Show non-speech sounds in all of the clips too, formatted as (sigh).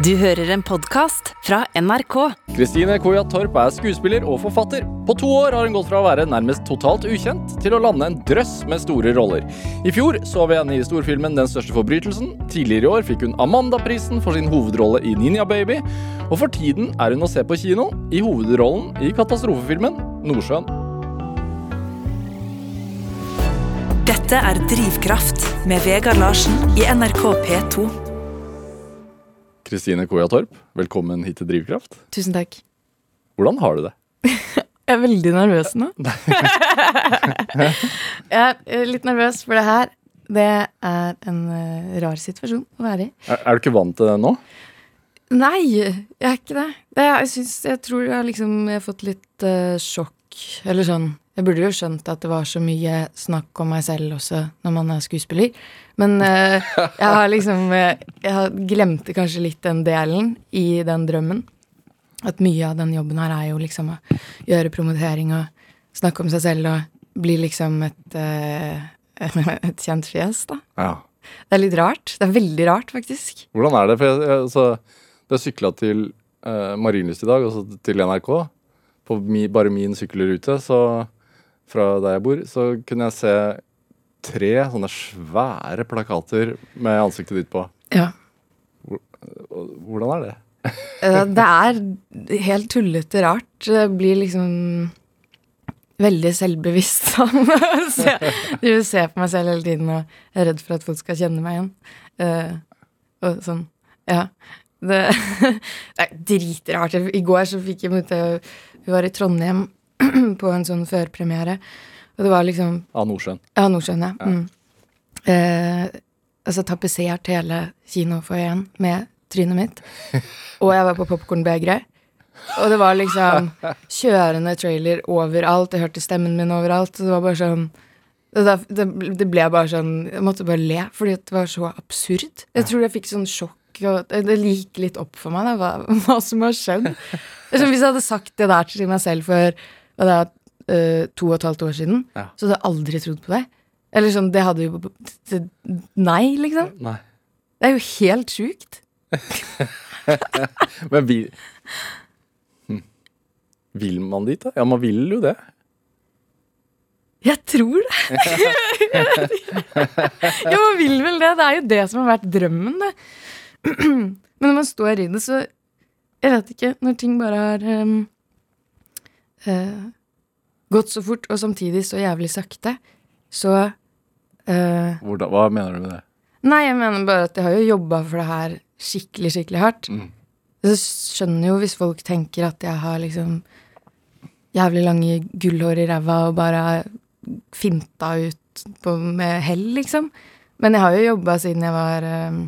Du hører en podkast fra NRK. Kristine Koja Torp er skuespiller og forfatter. På to år har hun gått fra å være nærmest totalt ukjent til å lande en drøss med store roller. I fjor så vi henne i storfilmen Den største forbrytelsen. Tidligere i år fikk hun Amanda-prisen for sin hovedrolle i Ninja Baby. Og for tiden er hun å se på kino i hovedrollen i katastrofefilmen Nordsjøen. Dette er Drivkraft med Vegard Larsen i NRK P2. Kristine Koja Torp, velkommen hit til Drivkraft. Tusen takk. Hvordan har du det? (laughs) Jeg er veldig nervøs nå. (laughs) jeg er litt nervøs for det her. Det er en eh, rar situasjon å være i. Er, er du ikke vant til det nå? Nei, jeg er ikke det. det jeg, synes, jeg tror jeg har liksom jeg har fått litt uh, sjokk. Eller sånn Jeg burde jo skjønt at det var så mye snakk om meg selv også når man er skuespiller. Men uh, jeg har liksom eh, Jeg glemte kanskje litt den delen i den drømmen. At mye av den jobben her er jo liksom å gjøre promotering og snakke om seg selv og bli liksom et, uh, (laughs) et kjent fjes, da. Ja. Det er litt rart. Det er veldig rart, faktisk. Hvordan er det? For jeg, jeg, altså, jeg sykla til uh, Marienlyst i dag, altså til NRK, på mi, bare min sykkelrute så, fra der jeg bor, så kunne jeg se tre sånne svære plakater med ansiktet ditt på. Ja. Hvordan er det? (laughs) Eh, Det er helt tullete rart. Det blir liksom veldig selvbevisst. (laughs) Se- Jeg ser på meg selv hele tiden og er redd for at folk skal kjenne meg igjen. Uh, og sånn, ja. Det, (laughs) det er dritrart. I går så fikk jeg møte Vi var i Trondheim (clears throat) på en sånn førpremiere, og det var liksom Av Nordsjøen. Ja, Nordsjøen, ja. Mm. Eh, altså tapetsert hele kinofoajeen med trynet mitt. (laughs) Og jeg var på popkornbegeret. Og det var liksom kjørende trailer overalt. Jeg hørte stemmen min overalt. Og det var bare sånn det, det, ble bare sånn Jeg måtte bare le, fordi det var så absurd. Jeg tror jeg fikk sånn sjokk. Det gikk litt opp for meg da, hva, (laughs) hva som har skjedd. Som Hvis jeg hadde sagt det der til meg selv for hva det er, uh, to og et halvt år siden, Ja. så hadde jeg aldri trodd på det. Eller sånn, det hadde jo Nei, liksom. Nei. Det er jo helt sjukt. (laughs) Men vil hm. Vil man dit, da? Ja, man vil jo det. Jeg tror det. (laughs) ja, man vil vel det. Det er jo det som har vært drømmen, det. (clears throat) Men når man står i det, så Jeg vet ikke. Når ting bare har um, eh, gått så fort, og samtidig så jævlig sakte, så eh, Hvordan, hva mener du med det? Nei, jeg mener bare at jeg har jo jobba for det her skikkelig, skikkelig hardt. Mm. Så skjønner jo hvis folk tenker at jeg har liksom jævlig lange gullhår i ræva og bare finta ut på, med hell, liksom. Men jeg har jo jobba siden jeg var eh,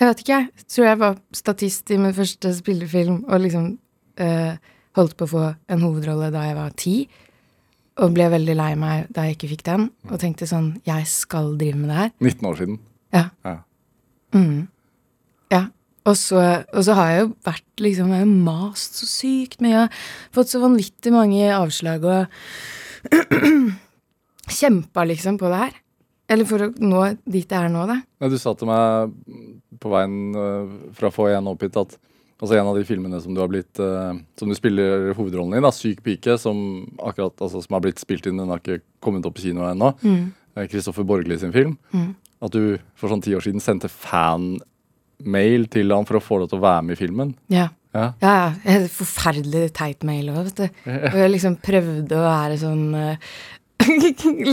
Jeg vet ikke, jeg. Tror jeg var statist i min første spillefilm og liksom eh, holdt på å få en hovedrolle da jeg var ti. Og ble veldig lei meg da jeg ikke fikk den, og tenkte sånn Jeg skal drive med det her. 19 år siden. Ja. Ja. Mm. Ja. Og så, og så har jeg jo vært liksom Jeg har mast så sykt mye. Har fått så vanvittig mange avslag og (clears throat) kjempa liksom på det her. Eller for å nå dit jeg er nå, da. Ja, Du sa til meg på veien øh, fra få igjen opp hit at altså en av de filmene som du har blitt uh, Som du spiller hovedrollen i, da, 'Syk pike', som akkurat altså, som har blitt spilt inn, den har ikke kommet opp i kino ennå. Kristoffer Kristoffer Borgli sin film. At du for sånn ti år siden sendte fanmail til han for å få deg til å være med i filmen. Ja. Ja. Ja, ja. Forferdelig teit mail òg, vet du. (laughs) Og jeg liksom prøvde å være sånn uh, (laughs)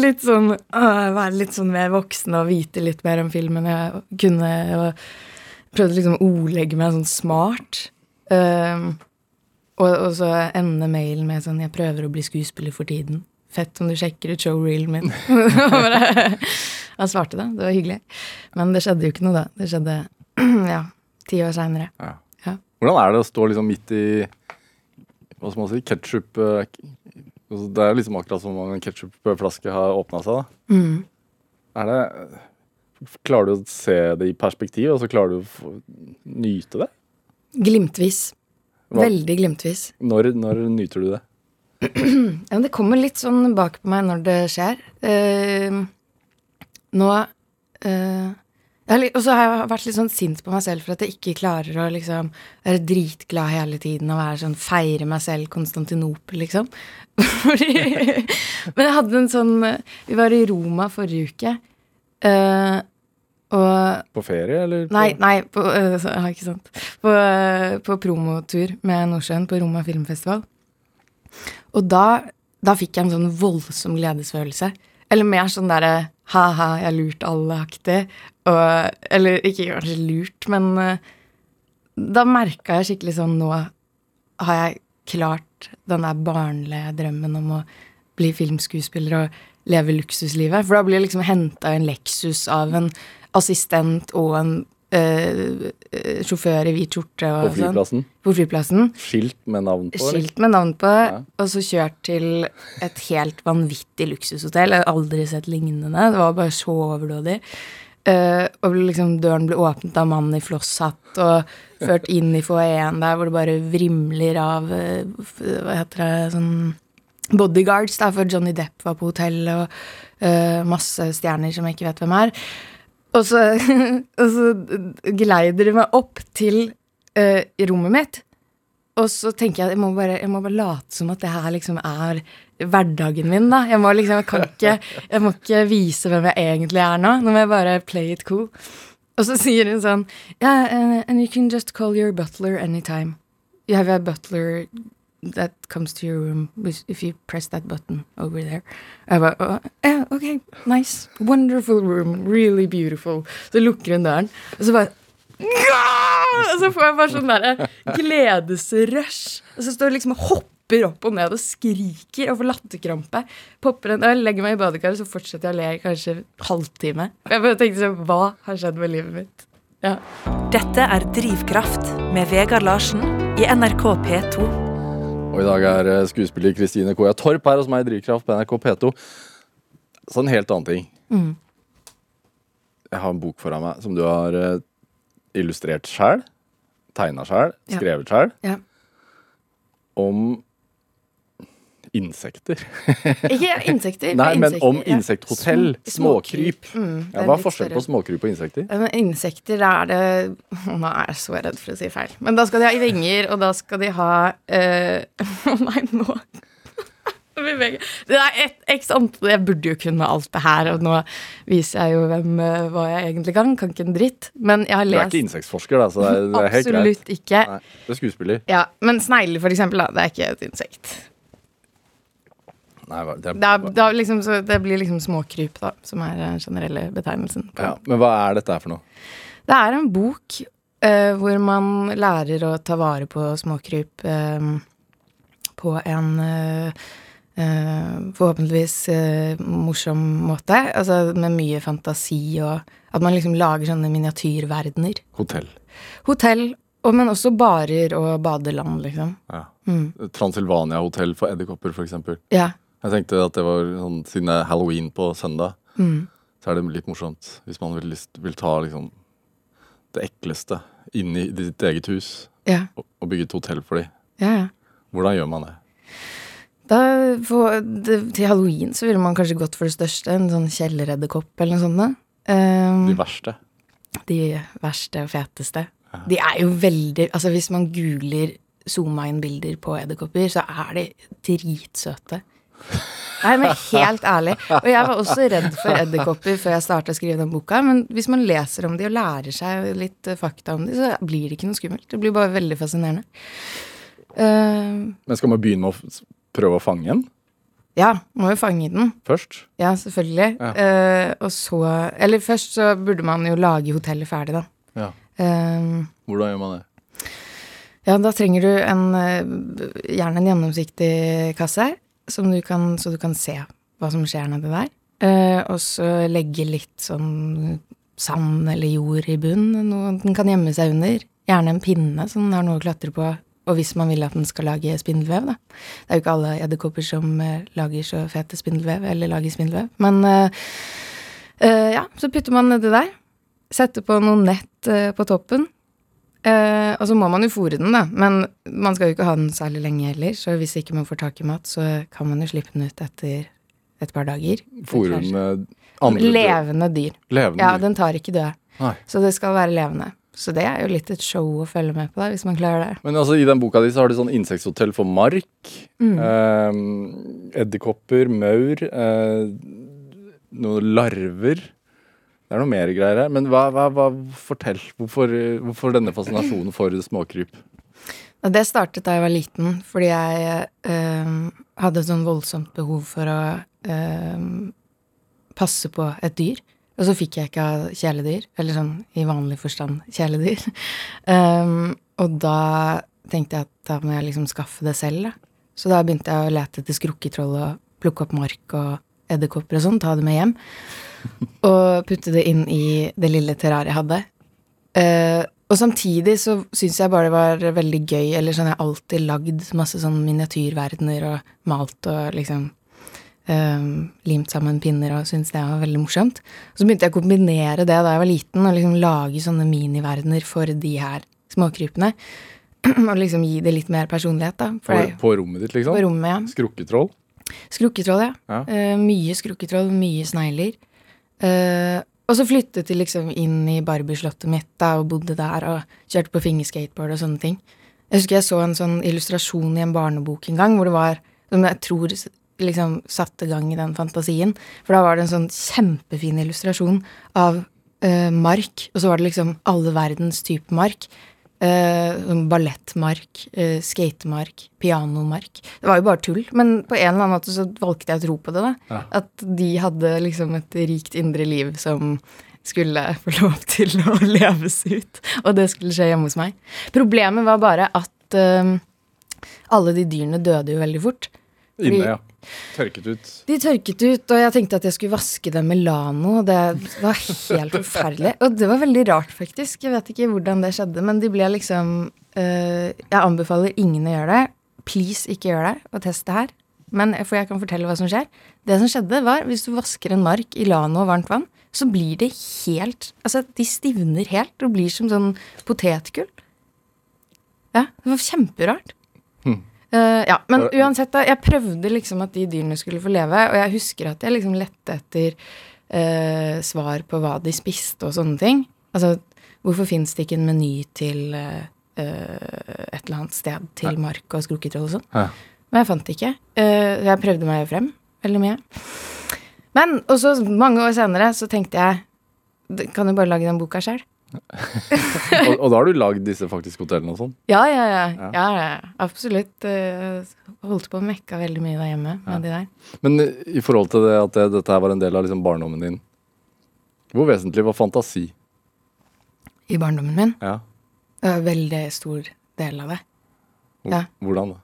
Litt sånn øh, Være litt sånn mer voksen og vite litt mer om filmen jeg kunne. Og prøvde liksom å ordlegge meg sånn smart. Um, og, og så ender mailen med sånn 'Jeg prøver å bli skuespiller for tiden'. Fett om du sjekker ut showreelen min. (laughs) (laughs) Han svarte det. Det var hyggelig. Men det skjedde jo ikke noe da. Det skjedde (clears throat) ja, ti år seinere. Ja. Ja. Hvordan er det å stå liksom midt i hva skal man si, ketsjup øh, altså, Det er liksom akkurat som om en ketsjupflaske har åpna seg. da. Mm. Er det Klarer du å se det i perspektiv, og så klarer du å nyte det? Glimtvis. Hva- Veldig glimtvis. Når, når nyter du det? (clears throat) Ja, men det kommer litt sånn bak på meg når det skjer. Uh, nå litt- Og så har jeg vært litt sånn sint på meg selv for at jeg ikke klarer å liksom være dritglad hele tiden og være sånn feire meg selv Konstantinopel, liksom. (laughs) Fordi (laughs) Men jeg hadde en sånn Vi var i Roma forrige uke, eh, og På ferie, eller? på- Nei, nei, på, uh, ikke sant. På, uh, på promotur med Nordsjøen på Roma filmfestival. Og da, da fikk jeg en sånn voldsom gledesfølelse. Eller mer sånn derre ha-ha, jeg har lurt alle-aktig. Eller ikke kanskje lurt, men uh, da merka jeg skikkelig sånn Nå har jeg klart den der barnlige drømmen om å bli filmskuespiller og leve luksuslivet. For da blir jeg liksom henta en Lexus av en assistent og en øh, sjåfør i hvit skjorte. På sånn, flyplassen? på flyplassen. Skilt med navn på? eller? Skilt med navn på, Ja. og så kjørt til et helt vanvittig luksushotell. Jeg har aldri sett lignende. Det var bare så overdådig. Uh, og liksom døren ble åpnet av mannen i flosshatt og ført inn i foajeen der hvor det bare vrimler av uh, Hva heter det sånn Bodyguards, der, for Johnny Depp var på hotellet, og masse stjerner som jeg ikke vet hvem er. Og så, (laughs) og så geleider de meg opp til uh, rommet mitt. Og så tenker jeg jeg må bare, jeg må bare late som at det her liksom er hverdagen min, da. Jeg må liksom, jeg kan ikke, jeg må ikke vise hvem jeg egentlig er nå. Nå må jeg bare play it cool. Og så sier hun sånn Yeah, and you can just call your butler anytime. You have a butler that comes to your room if you press that button over there. Bare «Å, yeah, OK, nice. Wonderful room. Really beautiful. Så lukker hun døren, og så bare og så får jeg bare sånn derre gledesrush. Og så står jeg liksom og hopper opp og ned og skriker og får latterkrampe. Popper en øl, legger meg i badekaret, så fortsetter jeg å le i kanskje halvtime. Jeg bare tenkte sånn Hva har skjedd med livet mitt? Ja. Dette er Drivkraft med Vegard Larsen i NRK P2. Og i dag er eh, skuespiller Kristine Koja Torp her hos meg i Drivkraft på NRK P2. Så en helt annen ting. Mm. Jeg har en bok foran meg som du har eh, illustrert sjøl, tegna sjøl, skrevet sjøl, ja. om insekter. Ikke insekter. Nei, men insekter, om insekthotell. Ja. Småkryp. Mm, Ja, hva er forskjellen på småkryp og insekter? Ja, Insekter er det (laughs) Nå er jeg så redd for å si feil. Men da skal de ha vinger, og da skal de ha (laughs) uh... Nei, nå (laughs) Det er et x antall Jeg burde jo kunne alt det her, og nå viser jeg jo hvem, eh, hva jeg egentlig kan. Kan ikke en dritt. Men jeg har lest Du er ikke insektforsker, da, så det er, det er helt greit. Absolutt ikke. Nei, det er skuespiller. Ja, Men snegler, for eksempel, da, det er ikke et insekt. Nei, det Det, er, det, er liksom, så det blir liksom småkryp, da, som er den generelle betegnelsen. ja, men hva er dette her for noe? Det er en bok eh, hvor man lærer å ta vare på småkryp eh, på en eh, eh, forhåpentligvis eh, morsom måte. Altså med mye fantasi og at man liksom lager sånne miniatyrverdener. Hotell. Hotell, og, men også barer og badeland, liksom. Ja. Mm. Transylvania hotell for edderkopper, eksempel. Ja. Jeg tenkte at det var sånn, Siden det er halloween på søndag, Mm. så er det litt morsomt hvis man vil, vil ta liksom det ekleste inn i ditt eget hus Ja. og, og bygge et hotell for dem. ja, ja. Hvordan gjør man det? Da, for, det, til halloween så ville man kanskje gått for det største, en sånn kjelleredderkopp eller noe sånt. Um, De verste. de verste og feteste. De er jo veldig Altså, hvis man googler zooma inn-bilder på edderkopper, så er de dritsøte. Nei, men helt ærlig. Og jeg var også redd for edderkopper før jeg starta å skrive den boka, men hvis man leser om de og lærer seg litt eh, fakta om de, så blir det ikke noe skummelt. Det blir bare veldig fascinerende. Uh, Men skal man begynne å prøve å fange en ja, må jo fange den. først? Ja, selvfølgelig. Ja. Uh, og så Eller først så burde man jo lage hotellet ferdig, da. Ja. Uh, Hvordan gjør man det? Ja, da trenger du en, gjerne en gjennomsiktig kasse, du kan, så du kan se hva som skjer nedi der. Eh, og så legge litt sånn sand eller jord i bunn, noe den kan gjemme seg under. Gjerne en pinne, som den har noe å klatre på. Og hvis man vil at den skal lage spindelvev, da. Det er jo ikke alle edderkopper som eh, lager så fete spindelvev, eller lager spindelvev. Men eh, eh, ja, så putter man nedi der. Setter på noe nett eh, på toppen. Eh, og så må man jo fôre den, da. Men man skal jo ikke ha den særlig lenge heller. Så hvis ikke man får tak i mat, så kan man jo slippe den ut etter et par dager. Fôre den med andre Levende dyr. Levende Ja, dyr. den tar ikke døde. Nei. Så det skal være levende. Så det er jo litt et show å følge med på, da, hvis man klarer det. Men altså, i den boka di så har du sånn insekthotell for mark. Mm. Eh, Edderkopper, maur, eh, noen larver. Det er noe mer greier her. Men hva, hva, hva fortell. Hvorfor, hvorfor denne fascinasjonen for småkryp? Det startet da jeg var liten, fordi jeg øh, hadde et sånn voldsomt behov for å øh, passe på et dyr. Og så fikk jeg ikke ha kjæledyr, eller sånn i vanlig forstand kjæledyr. um, (laughs) og da tenkte jeg at da må jeg liksom skaffe det selv, da. Så da begynte jeg å lete etter skrukketroll og plukke opp mark og edderkopper og sånn, ta det med hjem. (laughs) Og putte det inn i det lille terrariet jeg hadde. Uh, og samtidig så syns jeg bare det var veldig gøy, eller sånn jeg har alltid lagd masse sånn miniatyrverdener og malt og liksom eh, limt sammen pinner og syntes det var veldig morsomt. Så begynte jeg å kombinere det da jeg var liten, og liksom lage sånne miniverdener for de her småkrypene. (clears throat) og liksom gi det litt mer personlighet, da. På, på rommet ditt, liksom? på rommet, ja. Skrukketroll? Skrukketroll, ja. Ja. Uh, mye skrukketroll, mye snegler. Eh, og så flyttet de liksom inn i Barbie-slottet mitt da, og bodde der og kjørte på fingerskateboard og sånne ting. Jeg husker jeg så en sånn illustrasjon i en barnebok en gang, hvor det var som jeg tror liksom satte gang i den fantasien. For da var det en sånn kjempefin illustrasjon av uh, mark, og så var det liksom alle verdens type mark. Eh, sånn ballettmark, eh, skatemark, pianomark. Det var jo bare tull, men på en eller annen måte så valgte jeg å tro på det. da. Ja. At de hadde liksom et rikt indre liv som skulle (laughs) få lov til å leves ut. Og det skulle skje hjemme hos meg. Problemet var bare at eh, alle de dyrene døde jo veldig fort. Inne, ja. Tørket ut. De tørket ut, og jeg tenkte at jeg skulle vaske dem med Lano. Det var helt forferdelig. Og det var veldig rart, faktisk. Jeg vet ikke hvordan det skjedde, men de ble liksom øh, Jeg anbefaler ingen å gjøre det. Please, ikke gjør det, og test det her. Men For jeg kan fortelle hva som skjer. Det som skjedde, var hvis du vasker en mark i Lano og varmt vann, så blir det helt Altså, de stivner helt og blir som sånn potetgull. Ja, det var kjemperart. Eh, ja, men uansett, da. Jeg prøvde liksom at de dyrene skulle få leve, og jeg husker at jeg liksom lette etter uh, svar på hva de spiste og sånne ting. Altså, hvorfor fins det ikke en meny til eh, et eller annet sted til mark og skrukketroll og sånn? Ja. Men jeg fant det ikke. Jeg prøvde meg frem veldig mye. Men og så mange år senere så tenkte jeg Kan jo bare lage den boka sjøl. (laughs) Og, og da har du lagd disse faktisk hotellene og sånn? Ja, ja, ja. Ja. ja, ja. Absolutt. Jeg holdt på å mekke veldig mye der hjemme med Ja. de der. Men eh, i forhold til det at det, dette her var en del av liksom barndommen din, hvor vesentlig var fantasi? I barndommen min. Ja. Det var en veldig stor del av det. Hvor- Ja. Hvordan da?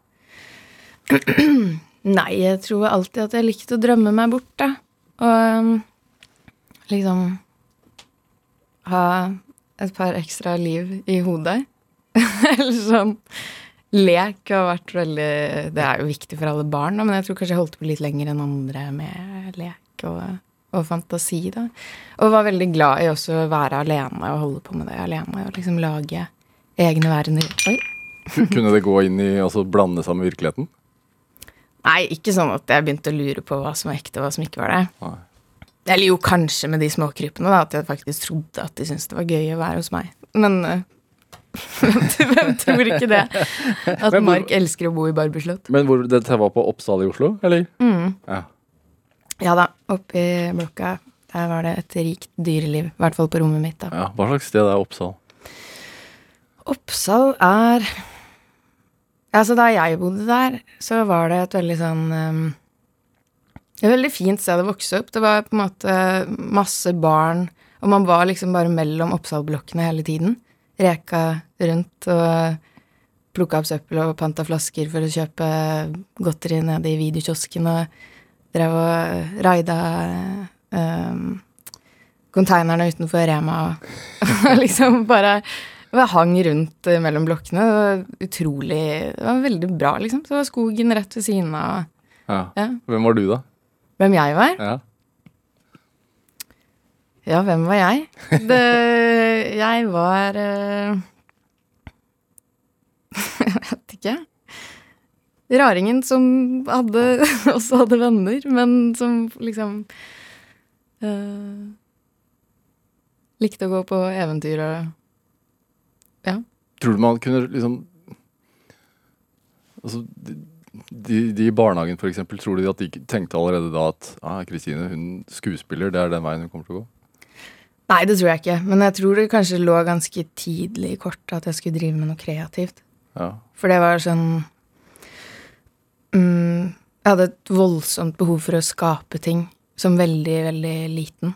(clears throat) Nei, jeg tror alltid at jeg likte å drømme meg bort, da. Og um, liksom ha et par ekstra liv i hodet. (laughs) Eller sånn Lek har vært veldig Det er jo viktig for alle barn, da, men jeg tror kanskje jeg holdt på litt lenger enn andre med lek og, og fantasi, da. Og var veldig glad i også å være alene og holde på med det alene. Og liksom lage egne verdener. Oi. (laughs) Kunne det gå inn i altså blande sammen virkeligheten? Nei, ikke sånn at jeg begynte å lure på hva som var ekte, og hva som ikke var det. Nei. Eller jo, kanskje med de småkrypene, da, at jeg faktisk trodde at de syntes det var gøy å være hos meg. Men eh, (laughs) hvem tror ikke det? At hvor- Mark elsker å bo i Barberslott. Men hvor, dette var på Oppsal i Oslo, eller? Mm. Ja. Ja da, oppe i blokka. Der var det et rikt dyreliv. I hvert fall på rommet mitt. da. ja. Hva slags sted er Oppsal? Oppsal er Altså, da jeg bodde der, så var det et veldig sånn um, Et veldig fint sted å vokse opp. Det var på en måte masse barn, og man var liksom bare mellom Oppsal-blokkene hele tiden. Reka rundt og plukka opp søppel og panta flasker for å kjøpe godteri nede i videokiosken og drev og raida um, konteinerne utenfor Rema og (laughs) liksom bare jeg hang rundt mellom blokkene. Det var utrolig Det var veldig bra, liksom. Så var skogen rett ved siden av. Ja. Ja. Hvem var du, da? Hvem jeg var? Ja. Ja, hvem var jeg? (laughs) Det, jeg var uh, (laughs) Jeg vet ikke. Raringen som hadde, (laughs) også hadde venner, men som liksom uh, Likte å gå på eventyr og Ja. Tror du man kunne liksom Altså, de, de, i barnehagen, eksempel, tror du at de tenkte allerede da at ah, Kristine, hun skuespiller, det er den veien hun kommer til å gå? Nei, det tror jeg ikke. Men jeg tror det kanskje lå ganske tidlig i kortet at jeg skulle drive med noe kreativt. Ja. For det var sånn um, Jeg hadde et voldsomt behov for å skape ting som veldig, veldig liten.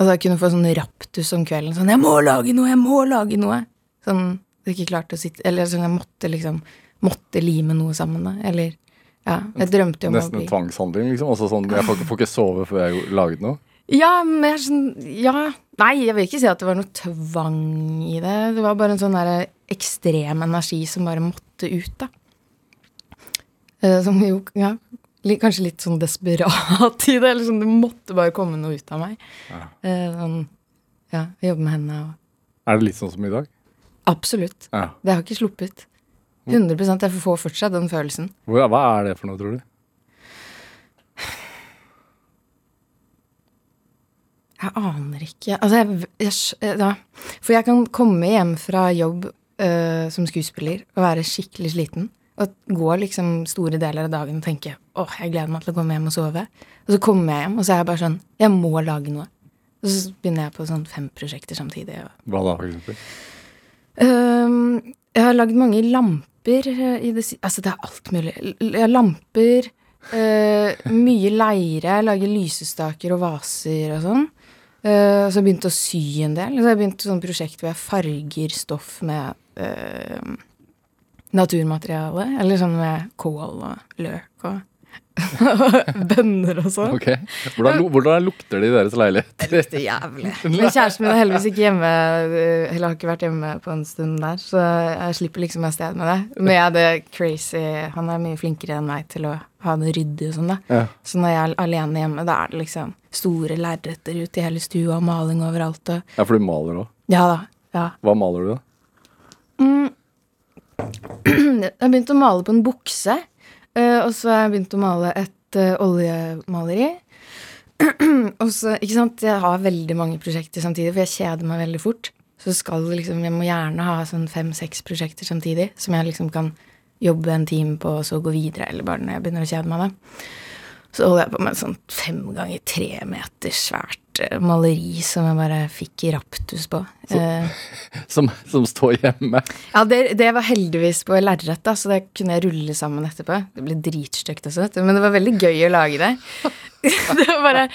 Altså jeg kunne få sånn raptus om kvelden. Sånn 'Jeg må lage noe! Jeg må lage noe!' Sånn jeg ikke klarte å sitte Eller sånn jeg måtte liksom Måtte lime noe sammen, da. Eller Ja. Jeg drømte om å Nesten bli en tvangshandling, liksom? Altså sånn, Jeg får, får ikke sove før jeg har laget noe? Ja, men jeg sånn Ja. Nei, jeg vil ikke si at det var noe tvang i det. Det var bare en sånn der ekstrem energi som bare måtte ut, da. Eh, Som jo, ja Kanskje litt sånn desperat (laughs) i det. Eller sånn, det måtte bare komme noe ut av meg. Ja. Eh, Sånn, ja, jobbe med henne og Er det litt sånn som i dag? Absolutt. Ja. Det har ikke sluppet. 100 Jeg får fortsatt den følelsen. Hva er det for noe, tror du? Jeg aner ikke. Altså, jeg, jeg, ja. For jeg kan komme hjem fra jobb uh, som skuespiller og være skikkelig sliten. Og gå liksom store deler av dagen og tenke åh, jeg gleder meg til å komme hjem og sove. Og så kommer jeg hjem, og så er jeg bare sånn Jeg må lage noe. Og så begynner jeg på sånn fem prosjekter samtidig. Hva da, for eksempel? Øhm, jeg har lagd mange lamper øh, i det. Altså, det er alt mulig. L- lamper, øh, mye leire, lage lysestaker og vaser og sånn. Uh, så begynte å sy en del. Så jeg begynt sånn prosjekt hvor jeg farger stoff med øh, naturmateriale. Eller sånn med kål og løk og (laughs) bønner og sånn. Ok. Hvordan, hvordan lukter det i deres leilighet? Det lukter jævlig. (laughs) Men kjæresten min er heldigvis ikke hjemme, øh, eller har ikke vært hjemme på en stund der, så jeg slipper liksom av sted med det. Men jeg er det crazy Han er mye flinkere enn meg til å ha det ryddig og sånn, da. Ja. Så når jeg er alene hjemme, da er det liksom store lerreter ute i hele stua og maling overalt og ja, for du maler òg. Ja da. Ja. Hva maler du, da? (clears throat) Jeg har begynt å male på en bukse, og så har jeg begynt å male et øh, oljemaleri. (clears throat) og så, ikke sant, Jeg har veldig mange prosjekter samtidig, for jeg kjeder meg veldig fort. Så skal liksom, jeg må gjerne ha sånn fem-seks prosjekter samtidig, som jeg liksom kan jobbe en time på, og så gå videre, eller bare når jeg begynner å kjede meg. da. Så holder jeg på med et sånt fem ganger tre meter svært eh, maleri som jeg bare fikk raptus på. Eh, Som, som står hjemme? ja, det, det var heldigvis på lerret, så det kunne jeg rulle sammen etterpå. Det ble dritstygt også, men det var veldig gøy å lage det. (laughs) det var bare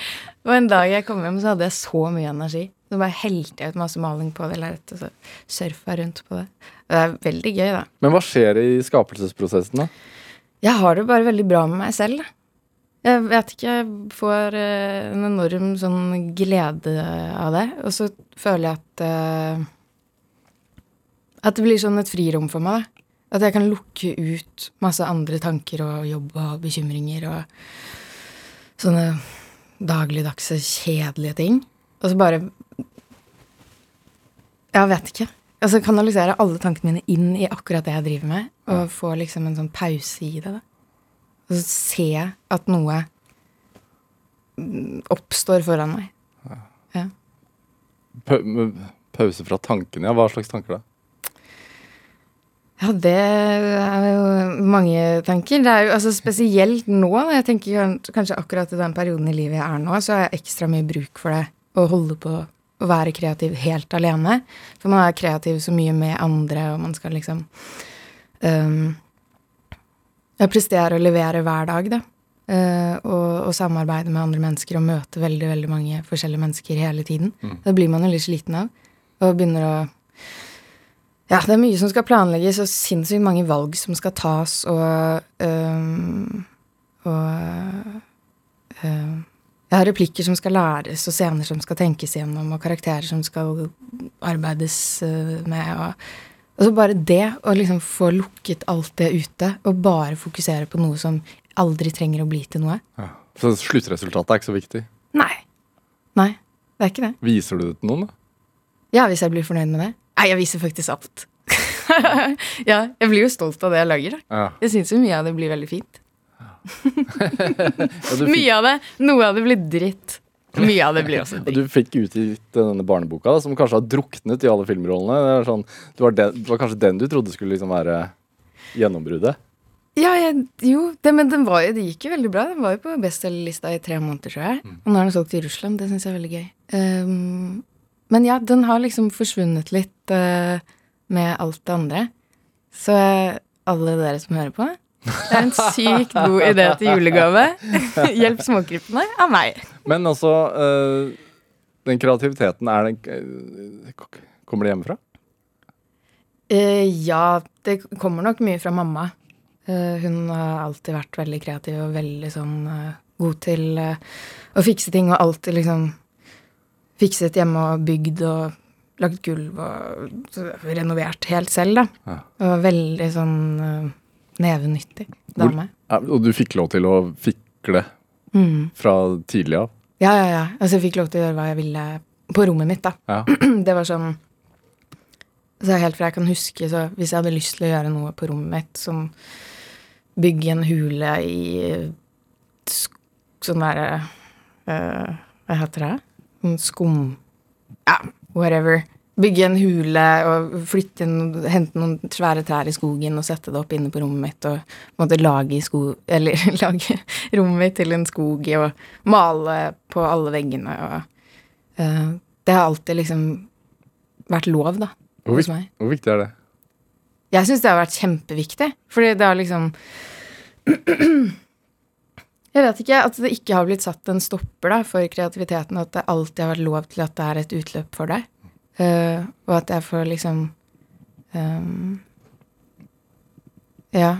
og en dag jeg kom hjem, så hadde jeg så mye energi. Så bare helte jeg ut masse maling på det lerretet, og så surfa rundt på det. Det er veldig gøy, da. Men hva skjer i skapelsesprosessen, da? Jeg har det bare veldig bra med meg selv, da. Jeg vet ikke, jeg får eh, en enorm sånn glede av det. Og så føler jeg at eh, At det blir sånn et frirom for meg, da. At jeg kan lukke ut masse andre tanker og jobb og bekymringer og sånne dagligdagse, kjedelige ting. Og så bare Jeg vet ikke. Altså kanalisere alle tankene mine inn i akkurat det jeg driver med, og få liksom en sånn pause i det. da. Og så se at noe oppstår foran meg. Ja. Pa pause fra tankene, ja. Hva slags tanker da? Ja, det er jo mange tanker. Det er jo altså spesielt nå. Jeg tenker kanskje akkurat i den perioden i livet jeg er nå, så har jeg ekstra mye bruk for det. Å holde på å være kreativ helt alene. For man er kreativ så mye med andre, og man skal liksom um, Jeg presterer å levere hver dag, da. Eh, og, og samarbeide med andre mennesker og møte veldig veldig mange forskjellige mennesker hele tiden. Det blir man jo litt sliten av. Og begynner å ja, det er mye som skal planlegges, og sinnssykt mange valg som skal tas, og øhm, Og øhm, Jeg har replikker som skal læres, og scener som skal tenkes gjennom, og karakterer som skal arbeides med, og, og så bare det, å liksom få lukket alt det ute, og bare fokusere på noe som aldri trenger å bli til noe. Ja. Så sluttresultatet er ikke så viktig. Nei. Nei, det er ikke det. Viser du det til noen, da? Ja, hvis jeg blir fornøyd med det. Nei, jeg viser faktisk alt. (laughs) ja, jeg blir jo stolt av det jeg lager, da. Ja. Jeg syns jo mye av det blir veldig fint. Ja, (laughs) (laughs) Mye av det. Noe av det blir dritt. Mye av det blir også Og du fikk utgitt denne barneboka, da, som kanskje har druknet i alle filmrollene. Det, er sånn, det, var den, det var kanskje den du trodde skulle liksom være gjennombruddet? Ja, jeg, jo, det, men den var det gikk jo veldig bra. Den var jo på bestselgerlista i tre måneder, tror jeg. Og nå er den solgt i Russland. Det syns jeg er veldig gøy. Um, men ja, den har liksom forsvunnet litt uh, med alt det andre. Så uh, alle dere som hører på, det er en sykt god idé til julegave. (laughs) Hjelp småkrypene av meg. Men altså, øh, den kreativiteten, er den øh, Kommer det hjemmefra? Eh, ja, det kommer nok mye fra mamma. Eh, hun har alltid vært veldig kreativ og veldig sånn eh, god til eh, å fikse ting, og alltid liksom fikset hjemme og bygd og lagt gulv og renovert helt selv, da. Ja. Og veldig sånn eh, nevenyttig dame. Hvor, og du fikk lov til å fikle Mm. fra tidlig av? Ja, ja, ja. Altså, jeg fikk lov til å gjøre hva jeg ville på rommet mitt, da. Ja. (clears throat) Det var sånn så Helt fra jeg kan huske, så hvis jeg hadde lyst til å gjøre noe på rommet mitt, som bygge en hule i sånn derre øh, Hva heter det? Skum... Ja, whatever. Bygge en hule og flytte inn, hente noen svære trær i skogen og sette det opp inne på rommet mitt og på en måte lage, sko, eller, (laughs) lage rommet mitt til en skog og male på alle veggene og uh, Det har alltid liksom vært lov, da, Hvor, hos meg. hvor viktig er det? Jeg syns det har vært kjempeviktig, fordi det har liksom (clears throat) Jeg vet ikke, at det ikke har blitt satt en stopper da, for kreativiteten, at det alltid har vært lov til at det er et utløp for deg. Eh, og at jeg får liksom um, Ja,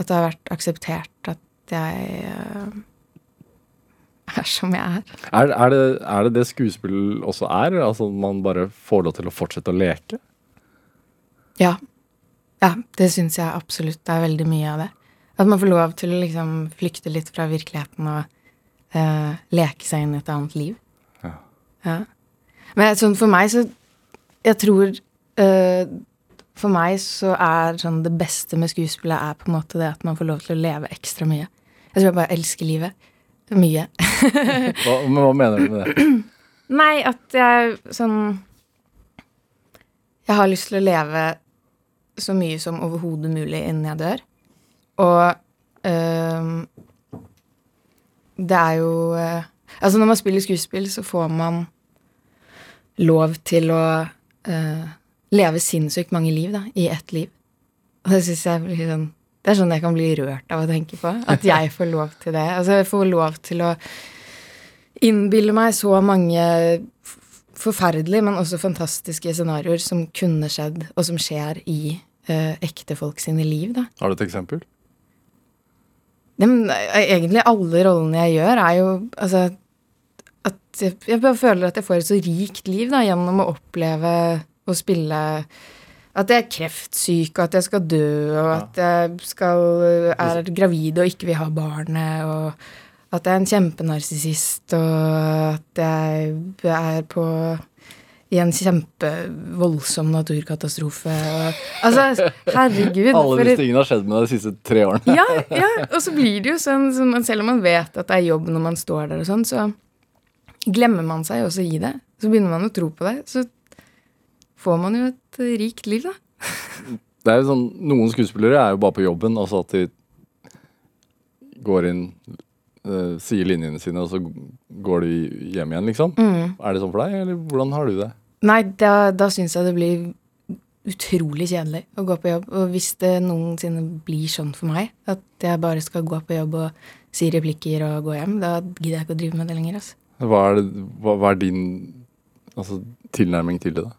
at det har vært akseptert at jeg uh, er som jeg er. Er, er, det, er det det skuespill også er? Altså man bare får lov til å fortsette å leke? Ja. Ja, det syns jeg absolutt det er veldig mye av det. At man får lov til å liksom flykte litt fra virkeligheten og uh, leke seg inn i et annet liv. Ja. Ja. Men sånn for meg så Jeg tror uh, For meg så er sånn det beste med skuespillet er på en måte det at man får lov til å leve ekstra mye. Jeg tror jeg bare elsker livet. Mye. (laughs) Hva, men hva mener du med det? (clears throat) Nei, at jeg sånn Jeg har lyst til å leve så mye som overhodet mulig innen jeg dør. Og øhm, det er jo øh, Altså, når man spiller skuespill, så får man lov til å øh, leve sinnssykt mange liv, da, i ett liv. Og det syns jeg blir sånn Det er sånn jeg kan bli rørt av å tenke på. At jeg får lov til det. Altså, jeg får lov til å innbille meg så mange forferdelige, men også fantastiske scenarioer som kunne skjedd, og som skjer i uh, ekte folk sine liv, da. Har du et eksempel? Nei, men, eh, egentlig alle rollene jeg gjør, er jo altså jeg, bare føler at jeg får et så rikt liv da, gjennom å oppleve å spille At jeg er kreftsyk, og at jeg skal dø, og at jeg skal, er gravid og ikke vil ha barnet, og at jeg er en kjempenarsissist, og at jeg er på i en kjempevoldsom naturkatastrofe. Og, altså, herregud. Alle disse tingene har skjedd med deg de siste tre årene. ja, ja, og så blir det jo sånn, sånn selv om man vet at det er jobb når man står der og sånn, så glemmer man seg også i det. Så begynner man å tro på det. Så får man jo et rikt liv, da. (laughs) Det er jo sånn, Noen skuespillere er jo bare på jobben, altså at de går inn, uh, sier linjene sine, og så går de hjem igjen, liksom. Er det sånn for deg, eller hvordan har du det? Nei, da, da syns jeg det blir utrolig kjedelig å gå på jobb. Og hvis det noensinne blir sånn for meg, at jeg bare skal gå på jobb og si replikker og gå hjem, da gidder jeg ikke å drive med det lenger, altså. Hva er, det, hva, hva er din altså, tilnærming til det, da?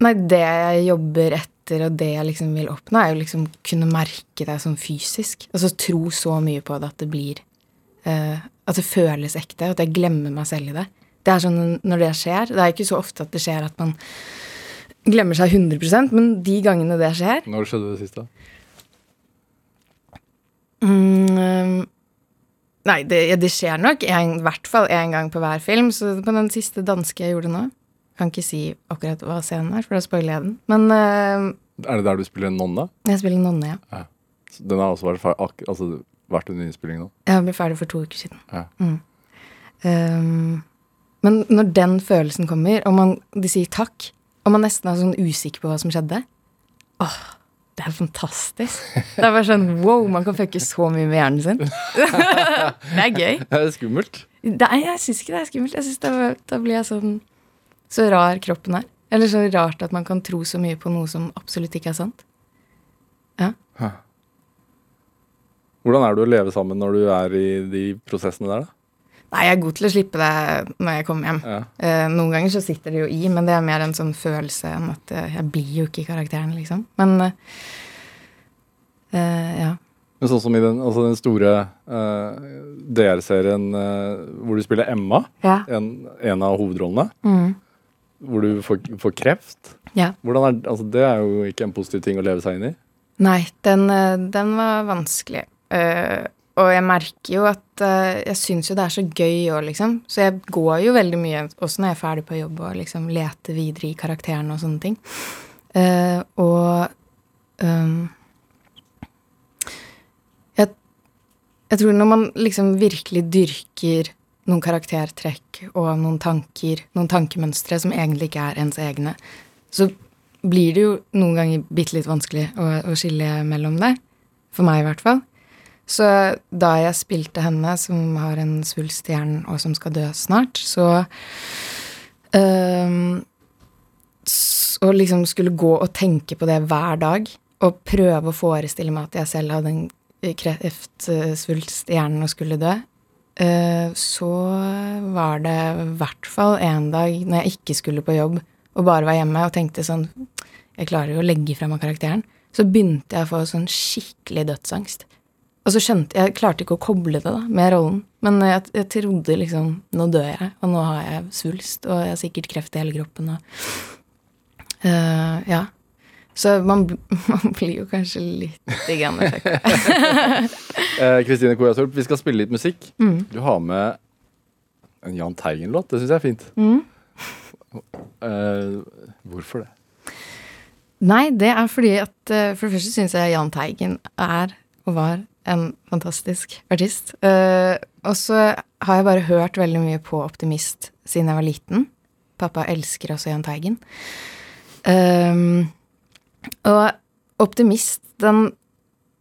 Nei, det jeg jobber etter, og det jeg liksom vil oppnå, er jo liksom kunne merke deg sånn fysisk. Altså tro så mye på det at det blir uh, At det føles ekte, at jeg glemmer meg selv i det. Det er sånn når det skjer Det er ikke så ofte at det skjer at man glemmer seg 100 men de gangene det skjer Når skjedde det sist, da? mm, eh, Nei, det, ja, det skjer nok en, i hvert fall én gang på hver film. Så på den siste danske jeg gjorde nå Kan ikke si akkurat hva scenen er, for da spoiler jeg den. Men uh, Er det der du spiller nonne? jeg spiller nonne, ja. Så Den har også vært, fer- ak altså, vært under innspilling nå? Jeg ble ferdig for to uker siden. Ja. Mm. Um, Men når den følelsen kommer, og man, de sier takk, og man nesten er sånn usikker på hva som skjedde Åh, det er fantastisk. Det er bare sånn wow, man kan fucke så mye med hjernen sin. (laughs) det er gøy. Er Det skummelt. Nei, jeg syns ikke det er skummelt. Jeg synes det Da blir jeg sånn Så rar kroppen er. Eller så rart at man kan tro så mye på noe som absolutt ikke er sant. Ja. Hvordan er det å leve sammen når du er i de prosessene der, da? Nei, jeg er god til å slippe det når jeg kommer hjem. Ja. Eh, noen ganger så sitter det jo i, men det er mer en sånn følelse enn at eh, jeg blir jo ikke i karakteren, liksom. Men eh, eh, ja. Men sånn som i den, altså den store eh, DR-serien hvor du spiller Emma, Ja. en, en av hovedrollene, Mm. hvor du får, får kreft. ja. Er, altså det er jo ikke en positiv ting å leve seg inn i. Nei, den, den var vanskelig. Eh, og jeg merker jo at uh, jeg syns jo det er så gøy òg, liksom. Så jeg går jo veldig mye, også når jeg er ferdig på jobb, og liksom leter videre i karakterene og sånne ting. Uh, og um, jeg, jeg tror når man liksom virkelig dyrker noen karaktertrekk og noen tanker, noen tankemønstre som egentlig ikke er ens egne, så blir det jo noen ganger bitte litt vanskelig å, å skille mellom det. For meg, i hvert fall. Så da jeg spilte henne, som har en svulst i hjernen, og som skal dø snart, så s- liksom skulle gå og tenke på det hver dag, og prøve å forestille meg at jeg selv hadde en kreftsvulst i hjernen og skulle dø, uh, så var det i hvert fall en dag når jeg ikke skulle på jobb, og bare var hjemme og tenkte sånn Jeg klarer jo å legge fra meg karakteren. Så begynte jeg å få sånn skikkelig dødsangst. Og så skjønte jeg klarte ikke å koble det da, med rollen. Men jeg, jeg trodde liksom Nå dør jeg, og nå har jeg svulst, og jeg har sikkert kreft i hele kroppen. Og, uh, ja. Så man, (laughs) man blir jo kanskje litt grann fucka. (laughs) Eh, Kristine Koratorp, vi skal spille litt musikk. Mm. Du har med en Jahn Teigen-låt. Det syns jeg er fint. Mm. Uh, hvorfor det? Nei, det er fordi at uh, For det første syns jeg Jahn Teigen er og var en fantastisk artist. Uh, og så har jeg bare hørt veldig mye på Optimist siden jeg var liten. Pappa elsker også Jahn Teigen. Um, og Optimist, den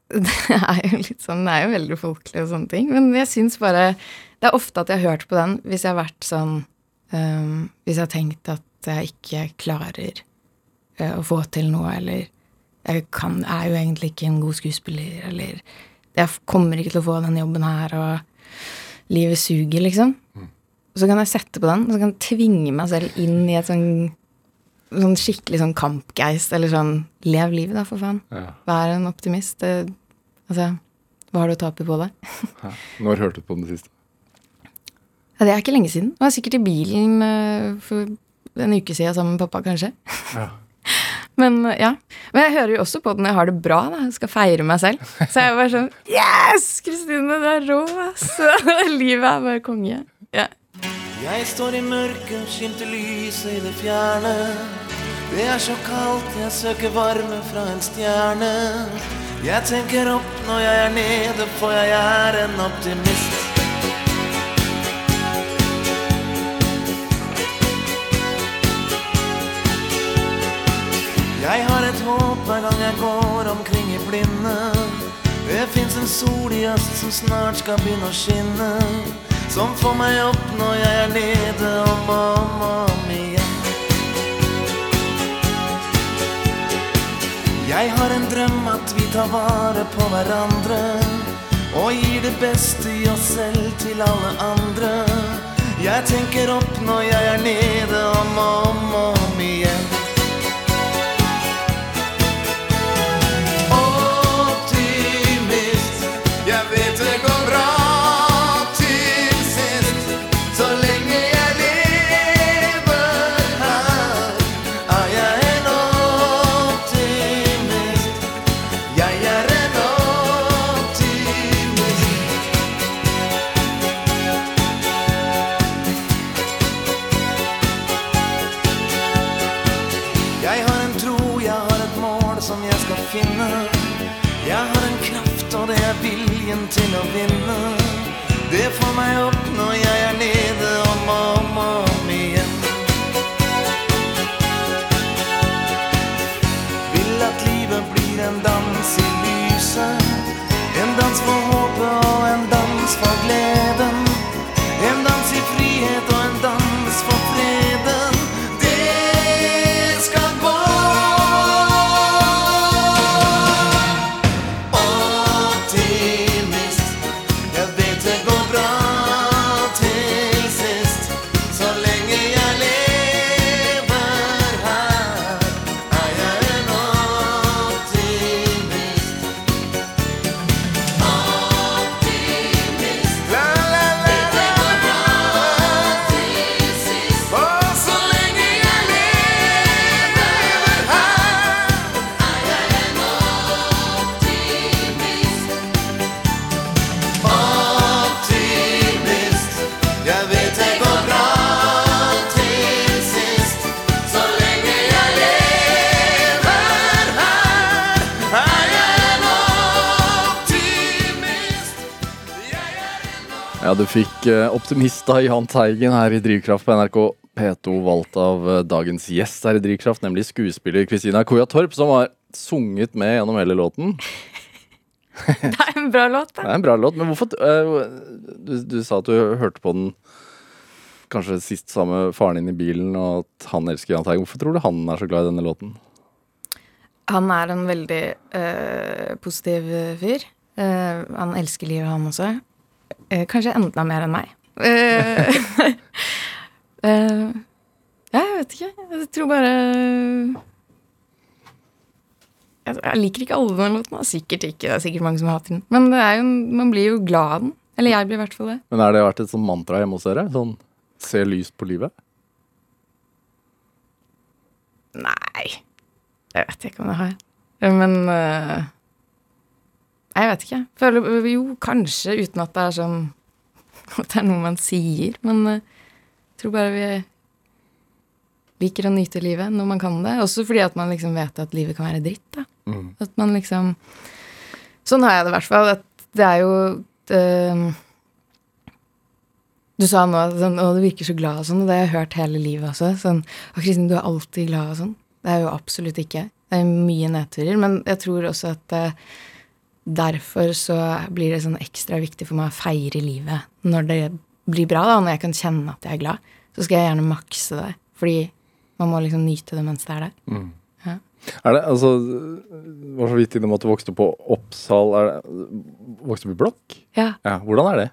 (laughs) Det er jo litt sånn Den er jo veldig folkelig og sånne ting. Men jeg syns bare Det er ofte at jeg har hørt på den hvis jeg har vært sånn um, Hvis jeg har tenkt at jeg ikke klarer uh, å få til noe, eller jeg kan, er jo egentlig ikke en god skuespiller, eller jeg kommer ikke til å få den jobben her, og livet suger, liksom. Så kan jeg sette på den, og så kan jeg tvinge meg selv inn i et sånn, sånn skikkelig sånn kampgeist, eller sånn lev livet, da, for faen. Ja. Vær en optimist. Det, altså, hva har du å tape på det? (laughs) Når hørte du på den siste? Ja, det er ikke lenge siden. Jeg var sikkert i bilen eh, for en uke siden sammen med pappa, kanskje. Ja. (laughs) Men ja. Men jeg hører jo også på den når jeg har det bra. da Jeg skal feire meg selv. Så jeg er bare sånn Yes! Kristine, du er rå, ass! (laughs) Livet er bare konge. Ja. Jeg står i mørket, skimter lyset i det fjerne. Det er så kaldt, jeg søker varme fra en stjerne. Jeg tenker opp når jeg er nede, for jeg er en optimist. Jeg har et håp hver gang jeg går omkring i blinde. Det fins en sol i øst som snart skal begynne å skinne. Som får meg opp når jeg er nede om og om, om igjen. Jeg har en drøm at vi tar vare på hverandre. Og gir det beste i oss selv til alle andre. Jeg tenker opp når jeg er nede om og om, om igjen. Ja, av Jahn Teigen her i Drivkraft på NRK P2, valgt av eh, dagens gjest her i Drivkraft, nemlig skuespiller Kristina Koya Torp, som har sunget med gjennom hele låten. (laughs) Det er en bra låt, Det er en bra låt, men hvorfor eh, du, du sa at du hørte på den kanskje sist sammen med faren din i bilen, og at han elsker Jahn Teigen. Hvorfor tror du han er så glad i denne låten? Han er en veldig øh, positiv fyr. Uh, han elsker livet, han også. Eh, kanskje enda mer enn meg. Eh, (laughs) eh, jeg vet ikke. Jeg tror bare jeg, jeg liker ikke alle den låten. Sikkert ikke. Det er sikkert mange som hater den. Men det er jo, man blir jo glad av den. Eller jeg blir i hvert fall det. Men har det vært et sånt mantra hjemme hos dere? Sånn se lyst på livet? Nei. Jeg vet ikke om det har. Men eh, Jeg vet ikke. Føler jo kanskje, uten at det er sånn (laughs) At det er noe man sier. Men eh, jeg tror bare vi liker å nyte livet når man kan det. Også fordi at man liksom vet at livet kan være dritt. da. Mm. At man liksom Sånn har jeg det i hvert fall. At det er jo det, Du sa nå at sånn, du virker så glad og sånn, og det har jeg hørt hele livet også. Sånn, og Kristin, du er alltid glad og sånn. Det er jo absolutt ikke. Det er mye nedturer. Men jeg tror også at eh, derfor så blir det sånn ekstra viktig for meg å feire livet når det blir bra, da, når jeg kan kjenne at jeg er glad. Så skal jeg gjerne makse det. Fordi man må liksom nyte det mens det er der. Ja. Er det, altså, var så vidt innom at du vokste på Oppsal. Er det, vokste opp i blokk? Ja. Ja, Hvordan er det?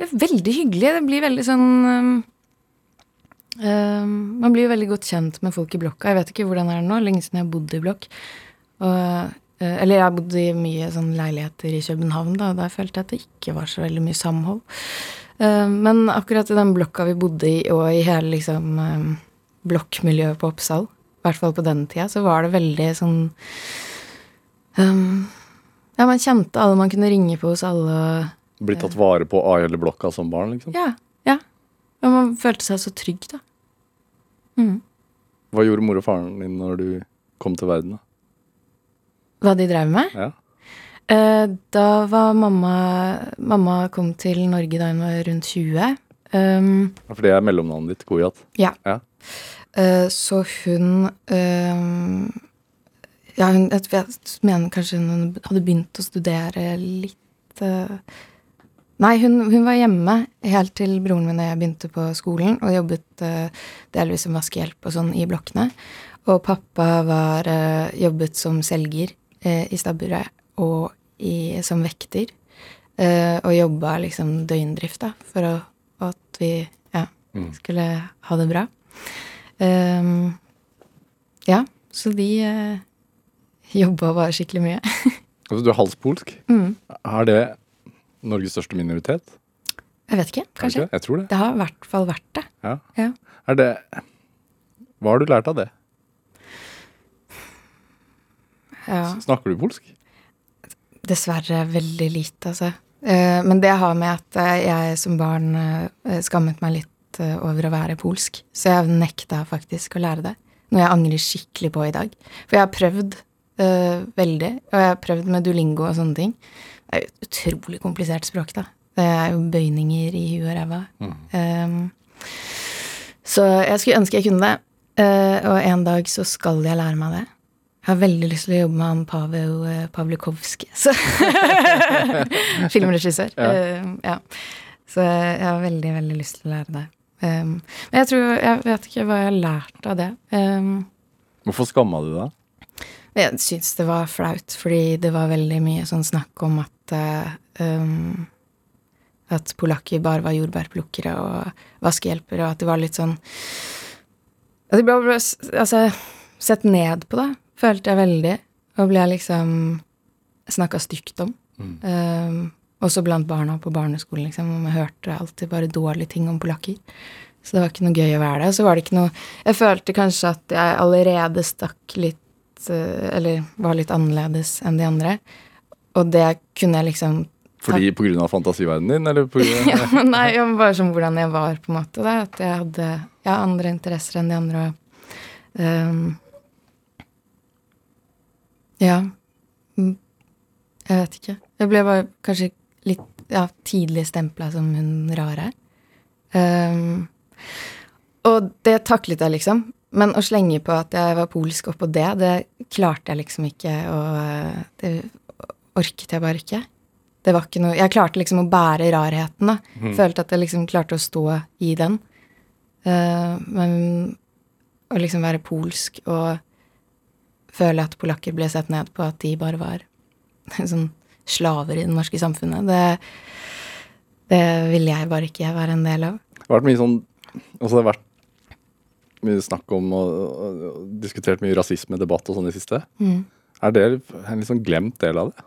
Det er veldig hyggelig. Det blir veldig sånn um, um, Man blir jo veldig godt kjent med folk i blokka. Jeg vet ikke hvordan det er nå. Lenge siden jeg har bodd i blokk. Og, eller jeg bodde i mye sånn leiligheter i København, da, og der følte jeg at det ikke var så veldig mye samhold. Uh, men akkurat i den blokka vi bodde i, og i hele liksom um, blokkmiljøet på Oppsal, i hvert fall på den tida, så var det veldig sånn um, Ja, man kjente alle man kunne ringe på hos alle. Bli tatt vare på av hele blokka som barn, liksom? ja, ja. Og man følte seg så trygg, da. Mm. Hva gjorde mor og faren din når du kom til verden? da? Hva de drev med? Ja. Eh, da var mamma Mamma kom til Norge da hun var rundt 20. Um, For det er mellomnavnet ditt, Goliat. ja. Ja. Uh, så hun um, Ja, hun, jeg, jeg mener kanskje hun hadde begynt å studere litt uh, Nei, hun, hun var hjemme helt til broren min og jeg begynte på skolen og jobbet uh, delvis som vaskehjelp og sånn i blokkene. Og pappa var, jobbet som selger i stabburet og i, som vekter. eh, og jobba liksom døgndrift, da, for å, at vi ja, Mm. skulle ha det bra. Um, ja, så de uh, jobba bare skikkelig mye. (laughs) Altså, du er halvspolsk. mm. Er det Norges største minoritet? Jeg vet ikke, kanskje. ikke? Jeg tror det. Det har i hvert fall vært det. Ja. Ja. Er det Hva har du lært av det? Ja. Snakker du polsk? Dessverre veldig lite, altså. Eh, men det har med at eh, jeg som barn eh, skammet meg litt over å være polsk. Så jeg nekta faktisk å lære det. Noe jeg angrer skikkelig på i dag. For jeg har prøvd uh, veldig, og jeg har prøvd med dulingo og sånne ting. Det er utrolig komplisert språk, da. Det er jo bøyninger i huet og ræva. Mm. Um, så jeg skulle ønske jeg kunne det. Uh, og en dag så skal jeg lære meg det. Jeg har veldig lyst til å jobbe med han Pavel uh, Pavlikovskij. (laughs) Filmregissør. Ja. Uh, ja. Så jeg har veldig, veldig lyst til å lære det. Um, men jeg tror Jeg vet ikke hva jeg har lært av det. Um, Hvorfor skamma du deg? jeg syns det var flaut, fordi det var veldig mye sånn snakk om at uh, um, At polakker bare var jordbærplukkere og vaskehjelpere, og at det var litt sånn At det ble altså, sett ned på, da, følte jeg veldig. Og ble liksom snakka stygt om. Um, også blant barna på barneskolen, liksom. Og vi hørte alltid bare dårlige ting om polakker. Så det var ikke noe gøy å være der. Og så var det ikke noe Jeg følte kanskje at jeg allerede stakk litt eh, Eller var litt annerledes enn de andre. Og det kunne jeg liksom Fordi av fantasiverdenen din, eller på grunn (laughs) ja, Nei, bare som hvordan jeg var, på en måte. Da. At jeg hadde ja, andre interesser enn de andre. Og, ehm, ja. Mm, Jeg vet ikke. Jeg ble bare kanskje litt ja, tidlig stempla som hun rare. Um, og det taklet jeg, liksom. Men å slenge på at jeg var polsk oppå det, det klarte jeg liksom ikke, å det orket jeg bare ikke. Det var ikke noe Jeg klarte liksom å bære rarheten, da. Følte at jeg liksom klarte å stå i den. Uh, men å liksom være polsk og føle at polakker ble sett ned på, at de bare var (laughs) sånn slaver i det norske samfunnet, det, det ville jeg bare ikke være en del av. Det har vært mye sånn Altså det har vært mye snakk om og, og, og diskutert mye rasismedebatt og sånn i det siste. Mm. Er det en litt sånn glemt del av det?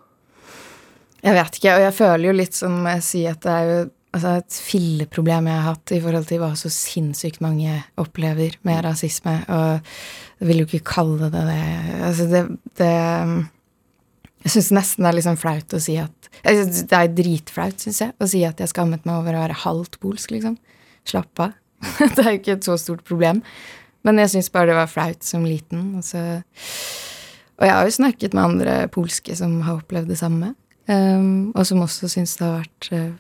Jeg vet ikke, og jeg føler jo litt som jeg sier at det er jo altså et filleproblem jeg har hatt i forhold til hva så sinnssykt mange opplever med rasisme, og jeg vil jo ikke kalle det det. Altså det, det Jeg syns nesten det er liksom flaut å si at Det er dritflaut, syns jeg, å si at jeg skammet meg over å være halvt polsk, liksom. Slapp av. (laughs) det er jo ikke et så stort problem. Men jeg syns bare det var flaut som liten. Og, så, og jeg har jo snakket med andre polske som har opplevd det samme. Um, og som også syns det har vært uh,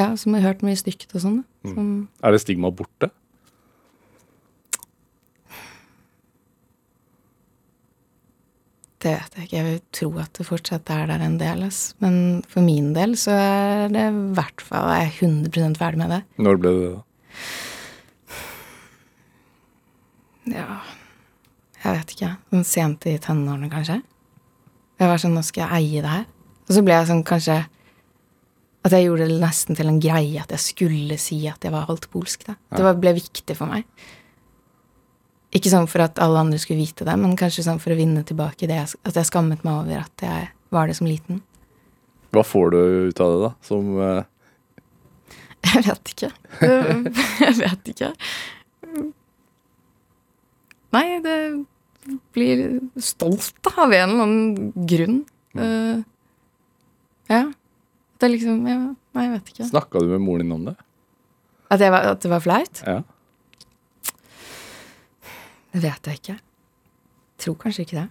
Ja, som har hørt mye stygt og sånn. Mm. Er det stigma borte? det vet jeg ikke. Jeg vil tro at det fortsatt er der en del. ass. Men for min del så er det i hvert fall jeg er 100 ferdig med det. Når ble det det? da? Ja Jeg vet ikke. Sånn sent i tenårene, kanskje. Jeg var sånn Nå skal jeg eie det her. Og så ble jeg sånn kanskje At jeg gjorde det nesten til en greie at jeg skulle si at jeg var halvt polsk. da. Det var, ble viktig for meg. Ikke sånn for at alle andre skulle vite det, men kanskje sånn for å vinne tilbake det jeg, at jeg skammet meg over at jeg var det som liten. Hva får du ut av det, da? Som uh... Jeg vet ikke. (laughs) Jeg vet ikke. Nei, det blir stolt av en eller annen grunn. Eh, ja. Det liksom jeg, Nei, jeg vet ikke. Snakka du med moren din om det? At, var, at det var flaut? Ja. Det vet jeg ikke. Jeg Tror kanskje ikke det.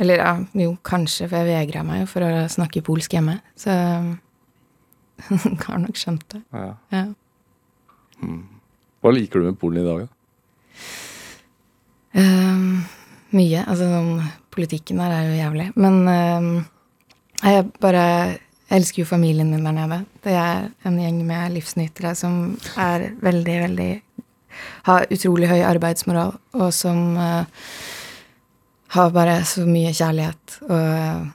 Eller ja, jo, kanskje, for jeg vegra meg jo for å snakke polsk hjemme. Så (laughs) har nok skjønt det. ja. Ja. Hva liker du med Polen i dag, da? Um, mye. Altså, sånn, politikken der er jo jævlig. Men ehm, jeg bare elsker jo familien min der nede. Det er en gjeng med livsnytere som er veldig, veldig Har utrolig høy arbeidsmoral, og som uh, har bare så mye kjærlighet og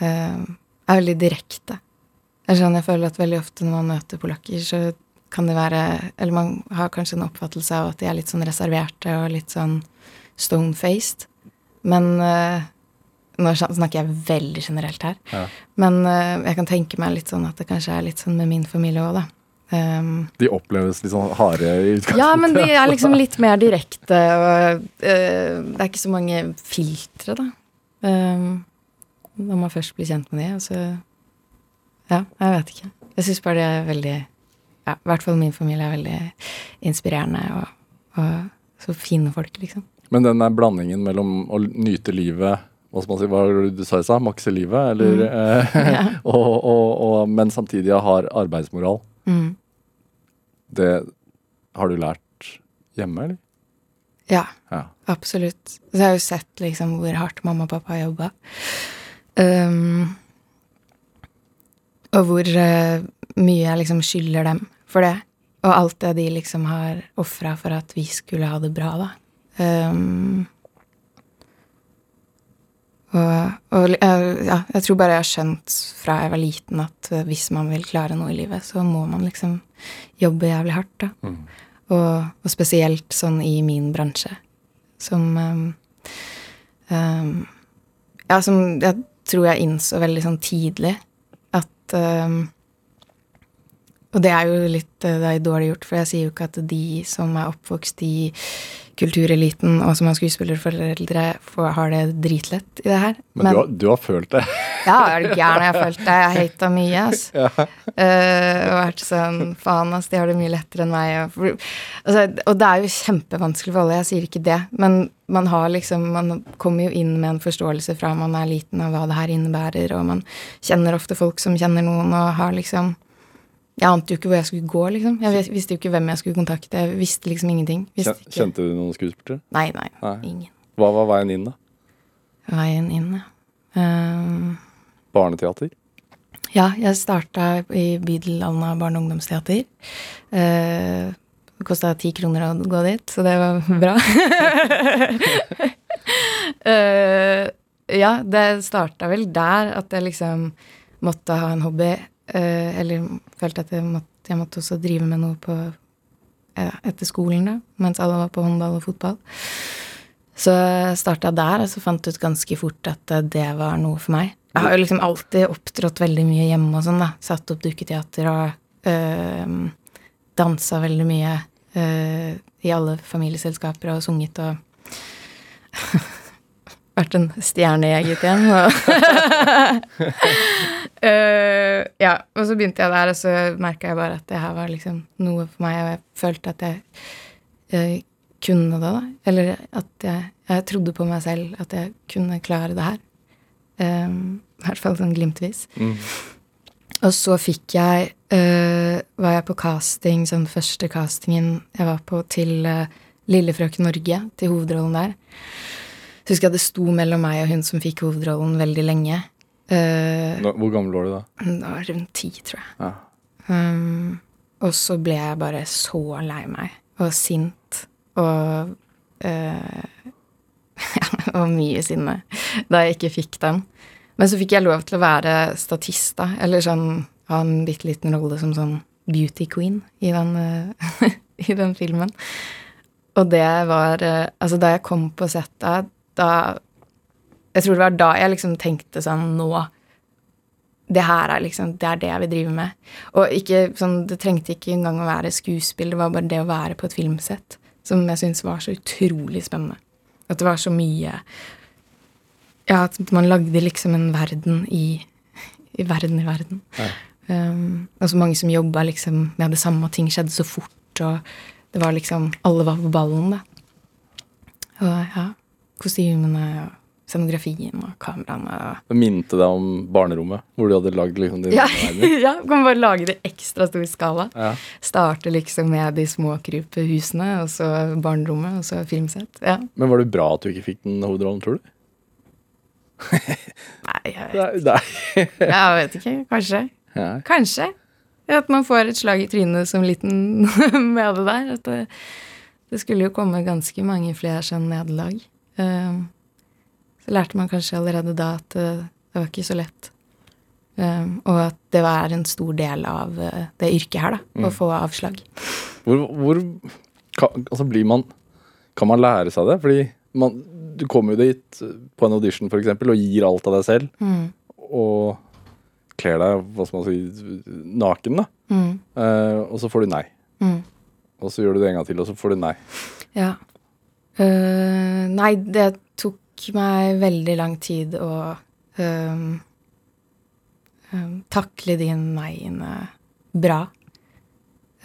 uh, er veldig direkte. Jeg, er sånn jeg føler at veldig ofte når man møter polakker, så kan det være Eller man har kanskje en oppfattelse av at de er litt sånn reserverte og litt sånn stone-faced. Men eh, nå snakker jeg veldig generelt her. Ja. Men uh, jeg kan tenke meg litt sånn at det kanskje er litt sånn med min familie òg, da. Um, De oppleves litt sånn harde i utgangspunktet. ja, men de er liksom litt mer direkte, og uh, det er ikke så mange filtre, da. Um, når man først blir kjent med de, og så Ja, jeg vet ikke. Jeg syns bare det er veldig Ja, i hvert fall min familie er veldig inspirerende, og, og så fine folk, liksom. Men den der blandingen mellom å nyte livet hva skal man si, hva var det du sa i stad? Makse livet? Eller, eh, (laughs) Ja. (laughs) og, og, og, men samtidig har arbeidsmoral. Mm. Det har du lært hjemme, eller? Ja, Ja. absolutt. Så jeg har jo sett liksom hvor hardt mamma og pappa har jobba. Um, og hvor uh, mye jeg liksom skylder dem for det. Og alt det de liksom har ofra for at vi skulle ha det bra, da. Um, og, og eh, ja, jeg tror bare jeg har skjønt fra jeg var liten at eh, hvis man vil klare noe i livet, så må man liksom jobbe jævlig hardt, da. Mm. Og, og spesielt sånn i min bransje, som um, um, Ja, som jeg tror jeg innså veldig sånn tidlig at um, Og det er jo litt eh, det er dårlig gjort, for jeg sier jo ikke at de som er oppvokst i kultureliten, og som har skuespillerforeldre, har det dritlett i det her. Men, du, har, du har følt det. Ja, er du gæren? Jeg har følt det. Jeg hata mye, ass. (laughs) Eh, og vært sånn Faen, ass, de har det mye lettere enn meg. Og, altså, og det er jo kjempevanskelig for alle, jeg sier ikke det. Men man har liksom Man kommer jo inn med en forståelse fra man er liten av hva det her innebærer, og man kjenner ofte folk som kjenner noen, og har liksom Jeg ante jo ikke hvor jeg skulle gå, liksom. Jeg visste jo ikke hvem jeg skulle kontakte. Jeg visste liksom ingenting. Visste. Kjente du noen skuespillere? Nei, nei, Nei. Ingen. Hva var veien inn, da? Veien inn, ja. Um, Barneteater? Ja, jeg starta i Bydel barne- og ungdomsteater. Uh, det kosta ti kroner å gå dit, så det var (laughs) bra. uh, ja, det starta vel der at jeg liksom måtte ha en hobby. Eh, eller følte at jeg måtte, jeg måtte også drive med noe på, ja, etter skolen, da, mens alle var på håndball og fotball. Så jeg starta der, og så fant ut ganske fort at eh, det var noe for meg. Jeg har jo liksom alltid opptrådt veldig mye hjemme og sånn, da. Satt opp dukketeater og øh, dansa veldig mye øh, i alle familieselskaper og sunget og (laughs) Vært en stjernejeger igjen. Og (laughs) (laughs) Øh, ja, og så begynte jeg der, og så merka jeg bare at det her var liksom noe for meg, og jeg følte at jeg uh, kunne det, da. Eller at jeg, jeg trodde på meg selv, at jeg kunne klare det her. Um, I hvert fall sånn glimtvis. Mm. Og så fikk jeg uh, Var jeg på casting, sånn første castingen jeg var på til Lillefrøken Norge, til hovedrollen der. Så husker jeg det sto mellom meg og hun som fikk hovedrollen veldig lenge. Uh, Nå, hvor gammel var du da? Da var rundt ti, tror jeg. Ja. Um, og så ble jeg bare så lei meg og sint og (laughs) uh, og mye sinne da jeg ikke fikk den. Men så fikk jeg lov til å være statist, da. Eller sånn ha en bitte liten rolle som sånn beauty queen i den, øh, (laughs) i den filmen. Og det var Altså, da jeg kom på settet, da Jeg tror det var da jeg liksom tenkte sånn Nå det her er liksom, det er det jeg vil drive med. Og ikke sånn, det trengte ikke engang å være skuespill, det var bare det å være på et filmsett som jeg syntes var så utrolig spennende. At det var så mye Ja, at man lagde liksom en verden i, i verden i verden. Ja. Um, og så mange som jobba liksom med det samme, og ting skjedde så fort, og det var liksom Alle var på ballen, da. Og ja, kostymene og scenografien og kameraene Det minte deg om barnerommet, hvor du hadde lagd liksom din ja, (laughs) ja, kan bare lage det ekstra stor skala. Ja. Starte liksom med de små krypehusene, og så barnerommet, og så filmsett. Ja. Men var det bra at du ikke fikk den hovedrollen, tror du? (laughs) Nei, jeg vet, ikke. jeg vet ikke. Kanskje. Ja. Kanskje. At man får et slag i trynet som liten (laughs) med det der. At det, det skulle jo komme ganske mange flere sånn nederlag. Um, så lærte man kanskje allerede da at det, det var ikke så lett. Um, og at det var en stor del av uh, det yrket her, da. Å få avslag. Hvor, hvor kan, altså blir man Kan man lære seg det? Fordi man, du kommer jo dit på en audition for eksempel, og gir alt av deg selv. Mm. Og kler deg hva skal man si, naken, da. Mm. Uh, og så får du nei. Mm. Og så gjør du det en gang til, og så får du nei. Ja. Uh, nei, det tok meg veldig lang tid å um, um, takle de neiene bra.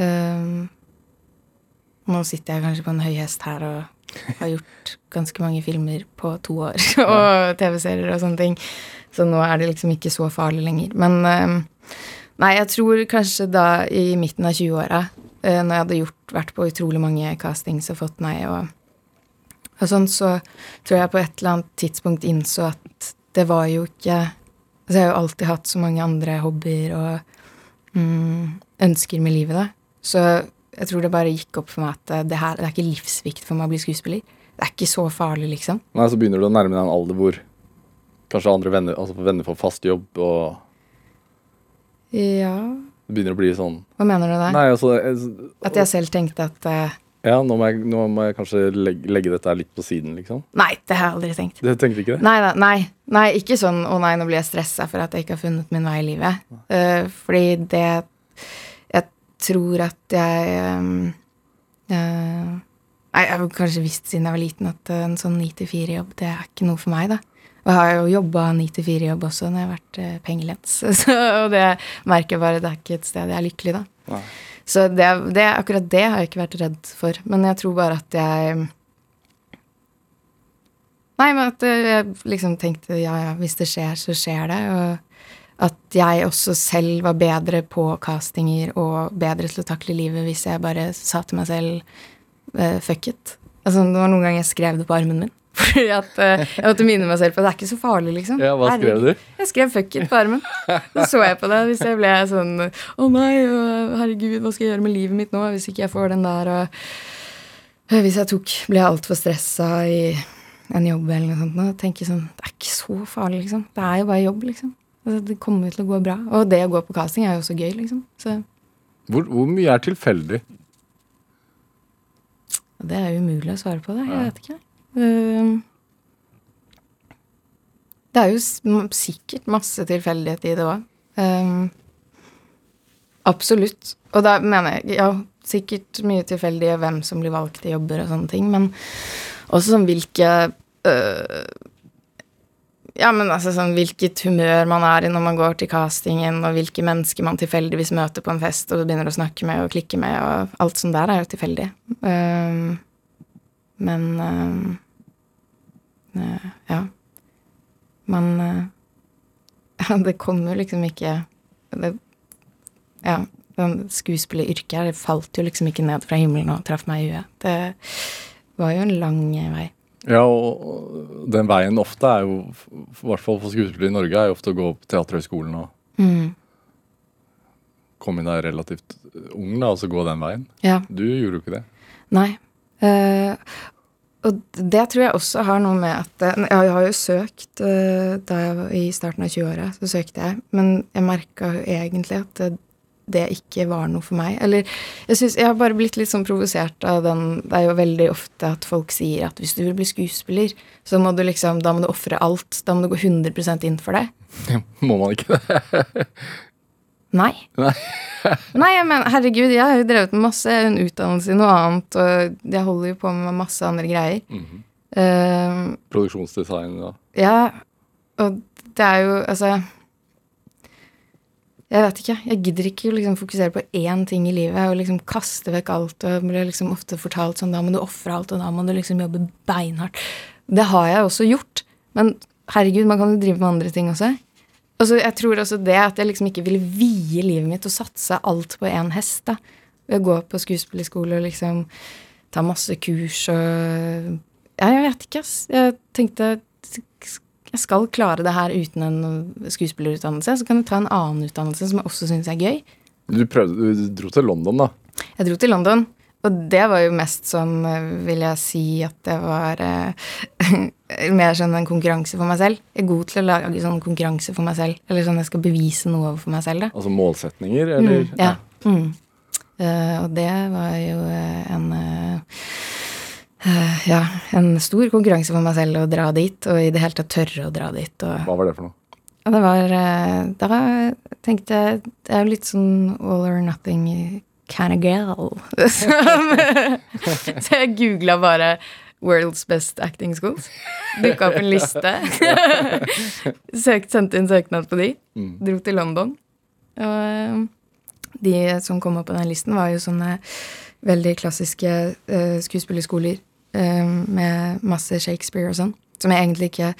Um, nå sitter jeg kanskje på en høy hest her og har (laughs) gjort ganske mange filmer på to år, (laughs) og TV-serier og sånne ting. Så nå er det liksom ikke så farlig lenger. Men nei, jeg tror kanskje da i midten av 20-åra, eh, når jeg hadde gjort, vært på utrolig mange castings og fått nei og, og sånn, så tror jeg på et eller annet tidspunkt innså at det var jo ikke Altså, jeg har jo alltid hatt så mange andre hobbyer og mm, ønsker med livet, da. Så jeg tror det bare gikk opp for meg at det her det er ikke livsviktig for meg å bli skuespiller. Det er ikke så farlig, liksom. Nei, så begynner du å nærme deg en alder hvor kanskje andre venner, altså venner får fast jobb, og Ja det begynner å bli sånn Hva mener du der? Nei, altså jeg- At jeg selv tenkte at eh, Ja, nå må jeg, nå må jeg kanskje legge, legge dette litt på siden, liksom. Nei, det har jeg aldri tenkt. Du tenkte ikke det? Nei, da, nei, nei, ikke sånn 'å nei, nå blir jeg stressa for at jeg ikke har funnet min vei i livet'. Uh, fordi det Jeg tror at jeg um, uh, Nei, jeg har kanskje visst siden jeg var liten at eh, en sånn 9-4-jobb, det er ikke noe for meg, da. Og jeg har jo jobba 9-4-jobb også når jeg har vært pengelens. (laughs) Så, og det merker jeg bare, det er ikke et sted jeg er lykkelig, da. Så det, det, akkurat det har jeg ikke vært redd for. Men jeg tror bare at jeg Nei, men at jeg liksom tenkte ja, ja, hvis det skjer, så skjer det. Og at jeg også selv var bedre på castinger og bedre til å takle livet hvis jeg bare sa til meg selv uh, fuck it. Altså, det var noen ganger jeg skrev det på armen min. Fordi at uh, jeg måtte minne meg selv på at det er ikke så farlig, liksom. Ja, hva skrev du? Jeg skrev 'fuck it' på armen. Så så jeg på det hvis jeg ble sånn 'Å nei, oh, herregud, hva skal jeg gjøre med livet mitt nå hvis ikke jeg får den der?' Og hvis jeg tok, ble altfor stressa i en jobb eller noe sånt, og tenker sånn Det er ikke så farlig, liksom. Det er jo bare jobb, liksom. Altså, det kommer til å gå bra. Og det å gå på casting er jo også gøy, liksom. Så Hvor, hvor mye er tilfeldig? det er umulig å svare på det. Jeg Ja. vet ikke. Ehm, det er jo sikkert masse tilfeldighet i det òg. absolutt. Og da mener jeg ja, sikkert mye tilfeldig hvem som blir valgt i jobber og sånne ting, men også sånn hvilke øh, ja, men altså sånn hvilket humør man er i når man går til castingen, og hvilke mennesker man tilfeldigvis møter på en fest og begynner å snakke med og klikke med, og alt som der er jo tilfeldig. Uh, men eh, ja. Men eh, (laughs) Ja, det kommer liksom ikke det, Ja, den skuespilleryrket her, det falt jo liksom ikke ned fra himmelen og traff meg i huet. Det var jo en lang vei. Ja, og den veien ofte er jo, i hvert fall for skuespillere i Norge, er jo ofte å gå på Teaterhøgskolen og Mm. komme inn der relativt ung, da, og så gå den veien. Ja. Du gjorde jo ikke det. Nei. Eh, og det tror jeg også har noe med at eh, Jeg har jo søkt eh, da jeg var i starten av 20-åra, så søkte jeg, men jeg merka jo egentlig at det, ikke var noe for meg. Eller jeg syns jeg har bare blitt litt sånn provosert av den Det er jo veldig ofte at folk sier at hvis du vil bli skuespiller, så må du liksom Da må du ofre alt. Da må du gå 100% inn for det. (laughs) Må man ikke det? (laughs) Nei. Nei. (laughs) Nei, jeg herregud, jeg har jo drevet med masse en utdannelse i noe annet, og jeg holder jo på med masse andre greier. Mm -hmm. uh, Produksjonsdesign, da? ja, og det er jo Altså Jeg vet ikke. Jeg gidder ikke å liksom fokusere på én ting i livet og liksom kaste vekk alt. Og blir liksom ofte fortalt sånn da må du ofre alt, og da må du liksom jobbe beinhardt. Det har jeg også gjort. Men herregud, man kan jo drive med andre ting også. Og så jeg tror også det at jeg liksom ikke ville vie livet mitt og satse alt på én hest. da. Ved å gå på skuespillerskole og liksom ta masse kurs og Ja, jeg vet ikke, ass. Jeg tenkte jeg skal klare det her uten en skuespillerutdannelse. Så kan jeg ta en annen utdannelse som jeg også syns er gøy. Du, prøvde, du dro til London, da. Jeg dro til London, og det var jo mest sånn, vil jeg si, at det var eh, (laughs) mer sånn en konkurranse for meg selv. Jeg er god til å lage sånn konkurranse for meg selv. Eller sånn jeg skal bevise noe overfor meg selv, da. Altså målsetninger, eller? Mm, ja. Mm. Uh, og det var jo eh, en uh, Ja, en stor konkurranse for meg selv å dra dit, og i det hele tatt tørre å dra dit. Og, Hva var det for noe? og det var Da tenkte jeg Det er jo litt sånn all or nothing kind of girl. (laughs) (laughs) så jeg googla bare World's Best Acting Schools. Dukka opp en liste. (laughs) Søkt, sendte inn søknad på de. Mm. Dro til London. Og eh, de som kom opp på den listen, var jo sånne veldig klassiske uh, skuespillerskoler uh, med masse Shakespeare og sånn, som jeg egentlig ikke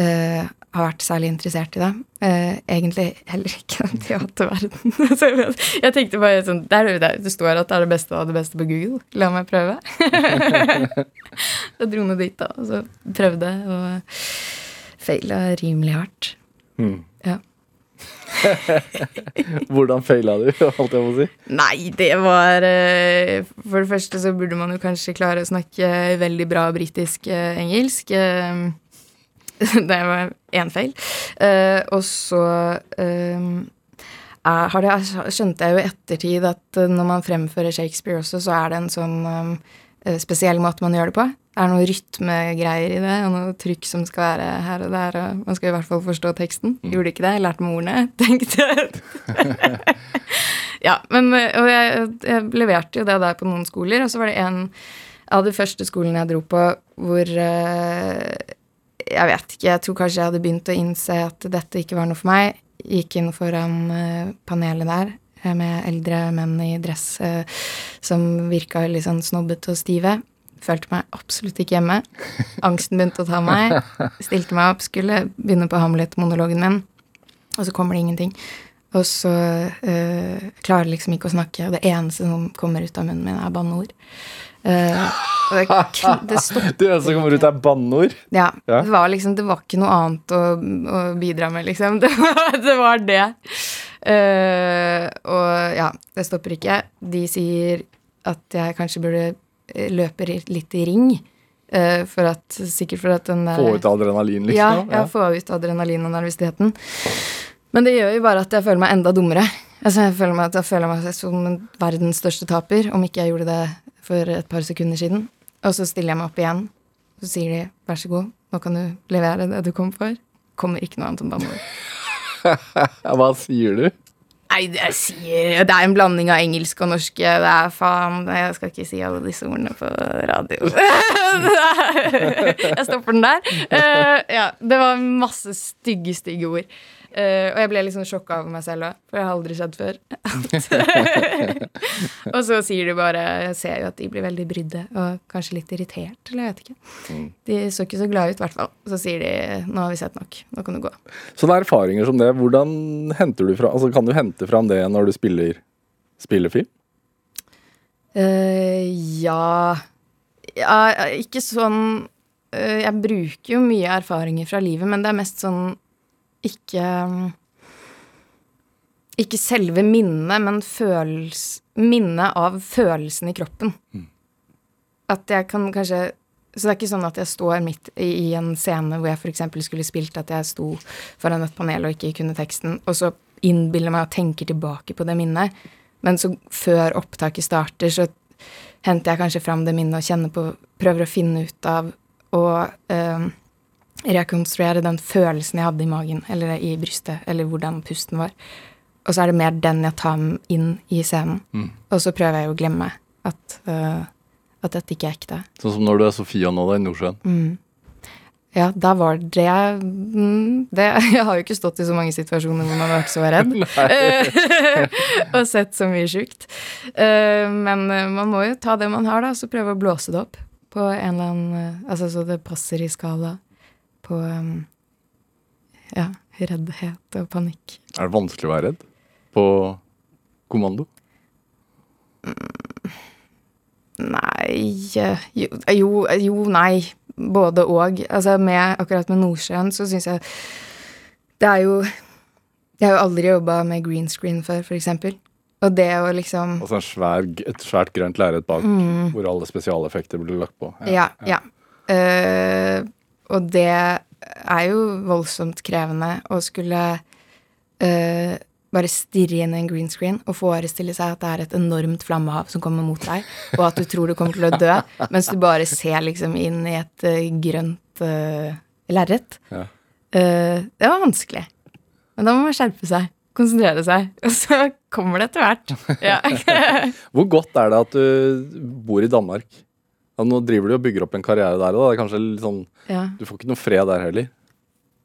eh, har vært særlig interessert i det. Eh, egentlig heller ikke den teaterverdenen. (laughs) Jeg, jeg tenkte bare sånn der, der, det, står at det er det beste av det beste på Google. La meg prøve. (laughs) jeg dro ned dit, da, og så prøvde, og feila rimelig hardt. Mm. Ja. (laughs) Hvordan feila du, holdt jeg på å si? Nei, det var eh, For det første så burde man jo kanskje klare å snakke veldig bra britisk eh, engelsk. Eh, (laughs) det var én feil. Uh, og så eh, er, har det, skjønte jeg jo i ettertid at eh, når man fremfører Shakespeare også, så er det en sånn um, spesiell måte man gjør det på. Det er noen rytmegreier i det, og noe trykk som skal være her og der. og Man skal i hvert fall forstå teksten. Gjorde ikke det. Jeg lærte med ordene. (laughs) Tenkte jeg. (laughs) Ja, men Og jeg, jeg leverte jo det der på noen skoler, og så var det en av de første skolene jeg dro på hvor øh, Jeg vet ikke, jeg tror kanskje jeg hadde begynt å innse at dette ikke var noe for meg. Gikk inn foran øh, panelet der øh, med eldre menn i dress øh, som virka litt sånn snobbete og stive. Følte meg absolutt ikke hjemme. Angsten begynte å ta meg. Stilte meg opp, skulle begynne på Hamlet-monologen min, og så kommer det ingenting. Og så øh, klarer jeg liksom ikke å snakke, og det eneste som kommer ut av munnen min, er banneord. Eh, det, det eneste som kommer ut, er banneord. ja, Ja. Det var liksom Det var ikke noe annet å, å bidra med, liksom. (laughs) Det var det. Var det. Uh, og ja, det stopper ikke. De sier at jeg kanskje burde eh, løpe litt i ring. Uh, for at, sikkert for at den der Få ut adrenalin, liksom. ja, ja, få ut adrenalin og nervøsiteten. Men det gjør jo bare at jeg føler meg enda dummere. Altså, jeg føler meg, jeg føler meg som verdens største taper, om ikke jeg gjorde det for et par sekunder siden. Og så stiller jeg meg opp igjen, så sier de vær så god, nå kan du levere det du kom for. Kommer ikke noe annet enn banneord. (laughs) Hva sier du? Nei, det, jeg sier, det er en blanding av engelsk og norsk. Det er faen Jeg skal ikke si alle disse ordene på radio. (laughs) jeg stopper den der. Uh, ja, det var masse stygge, stygge ord. Eh, og jeg ble liksom sjokka over meg selv òg, for det har aldri skjedd før. (laughs) og så sier de bare Jeg ser jo at de blir veldig brydde og kanskje litt irritert, eller jeg vet ikke. De så ikke så glade ut, i hvert fall. Så sier de 'nå har vi sett nok, nå kan du gå'. Sånne erfaringer som det, hvordan henter du fra, altså kan du hente fram det når du spiller spillefilm? Uh, ja Ja, ikke sånn eh, Jeg bruker jo mye erfaringer fra livet, men det er mest sånn ikke Ikke selve minnet, men følels, minnet av følelsen i kroppen. At jeg kan kanskje Så det er ikke sånn at jeg står midt i, i en scene hvor jeg f.eks. skulle spilt at jeg sto foran et panel og ikke kunne teksten, og så innbiller meg og tenker tilbake på det minnet. Men så før opptaket starter, så henter jeg kanskje fram det minnet og kjenner på Prøver å finne ut av og eh, rekonstruere den følelsen jeg hadde i magen eller i brystet, eller hvordan pusten var. Og så er det mer den jeg tar inn i scenen. Og så prøver jeg å glemme at, uh, at dette ikke er ekte. Sånn som når du er Sofia nå da i Nordsjøen. Ja, da var det, mm, det (laughs) Jeg har jo ikke stått i så mange situasjoner hvor man har vært så redd. (laughs) (laughs) og sett så mye sjukt. Eh, men eh, man må jo ta det man har, da, så prøve å blåse det opp på en eller annen Altså så det passer i skala på um, ja, reddhet og panikk. Er det vanskelig å være redd på kommando? Nei eh, Jo, jo, nei. Både og. Altså med, akkurat med Nordsjøen så syns jeg Det er jo Jeg har jo aldri jobba med green screen før, eksempel. Og det å liksom Altså en svær, et svært grønt lerret bak hvor alle spesialeffekter blir lagt på. Ja. ja. Eh, og det er jo voldsomt krevende å skulle uh, bare stirre inn i en green screen og forestille seg at det er et enormt flammehav som kommer mot deg, og at du tror du kommer til å dø, (laughs) mens du bare ser liksom inn i et uh, grønt uh, lerret. Ja. Uh, det var vanskelig. Men da må man skjerpe seg, konsentrere seg, (laughs) og så kommer det etter hvert. (laughs) Ja. Hvor godt er det at du bor i Danmark? Ja, nå driver du og bygger opp en karriere der, òg. er kanskje litt sånn ja. Du får ikke noe fred der heller.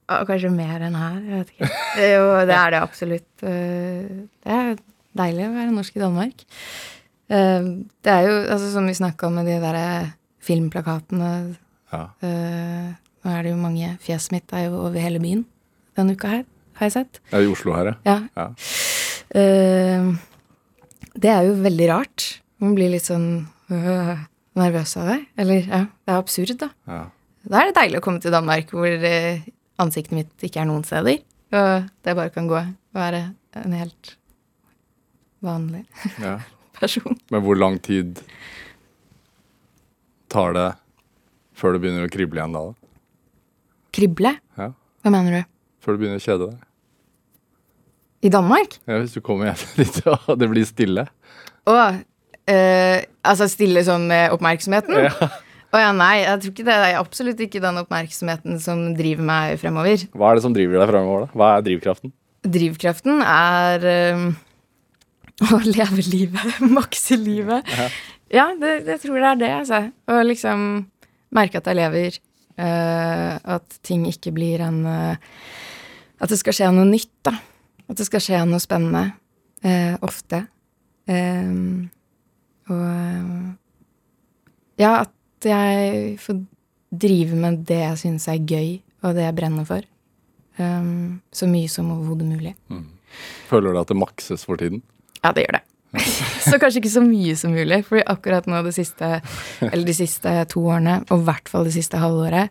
Ja, kanskje mer enn her. Jeg vet ikke. Jo, det er det absolutt. Eh, Det er deilig å være norsk i Danmark. Eh, det er jo, altså som vi snakka om med de der filmplakatene Ja. eh, Nå er det jo mange Fjeset mitt er jo over hele byen denne uka her, har jeg sett. ja, I Oslo her, ja. Ja. Ja. Det er jo veldig rart. Man blir litt sånn (laughs) nervøs av det. Eller, ja, det er absurd, da. ja. Da er det deilig å komme til Danmark hvor eh, ansiktet mitt ikke er noen steder. Og det bare kan gå og være en helt vanlig ja. (laughs) person. Men hvor lang tid tar det før det begynner å krible igjen da? Krible? Ja. Hva mener du? Før du begynner å kjede deg? I Danmark? Ja, hvis du kommer hjem (laughs) dit og det blir stille? Å, eh, altså stille sånn med oppmerksomheten? Å ja, nei, jeg tror ikke det. Det er absolutt ikke den oppmerksomheten som driver meg fremover. Hva er det som driver deg fremover, da? Hva er drivkraften? Drivkraften er um, (laughs) å leve livet, (laughs) makse livet. Ja, det, det tror jeg er det, altså. Å liksom merke at jeg lever. Uh, at ting ikke blir en uh, At det skal skje noe nytt, da. At det skal skje noe spennende. Uh, ofte. Eh, og eh, Ja, at jeg får drive med det jeg syns er gøy, og det jeg brenner for. Um, så mye som overhodet mulig. Føler du at det makses for tiden? Ja, det gjør det. (laughs) så kanskje ikke så mye som mulig, for akkurat nå det siste, eller de siste to årene, og i hvert fall det siste halvåret,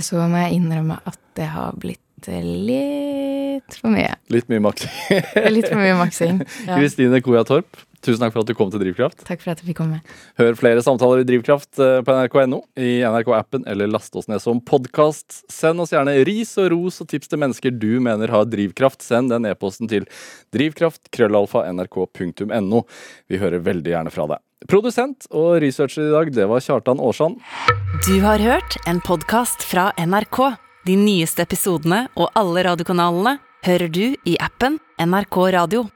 så må jeg innrømme at det har blitt litt for mye. Litt mye maksing. Litt for mye maksing. (laughs) Ja. Kristine Koia Torp, tusen takk for at du kom til Drivkraft. Takk for at jeg fikk komme. Hør flere samtaler i Drivkraft eh, på nrk.no, i NRK-appen eller last oss ned som podkast. Send oss gjerne ris og ros og tips til mennesker du mener har drivkraft. Send den e-posten til drivkraft.krøllalfa.nrk.no. Vi hører veldig gjerne fra deg. Produsent og researcher i dag, det var Kjartan Aarsand. Du har hørt en podkast fra NRK. De nyeste episodene og alle radiokanalene hører du i appen NRK Radio.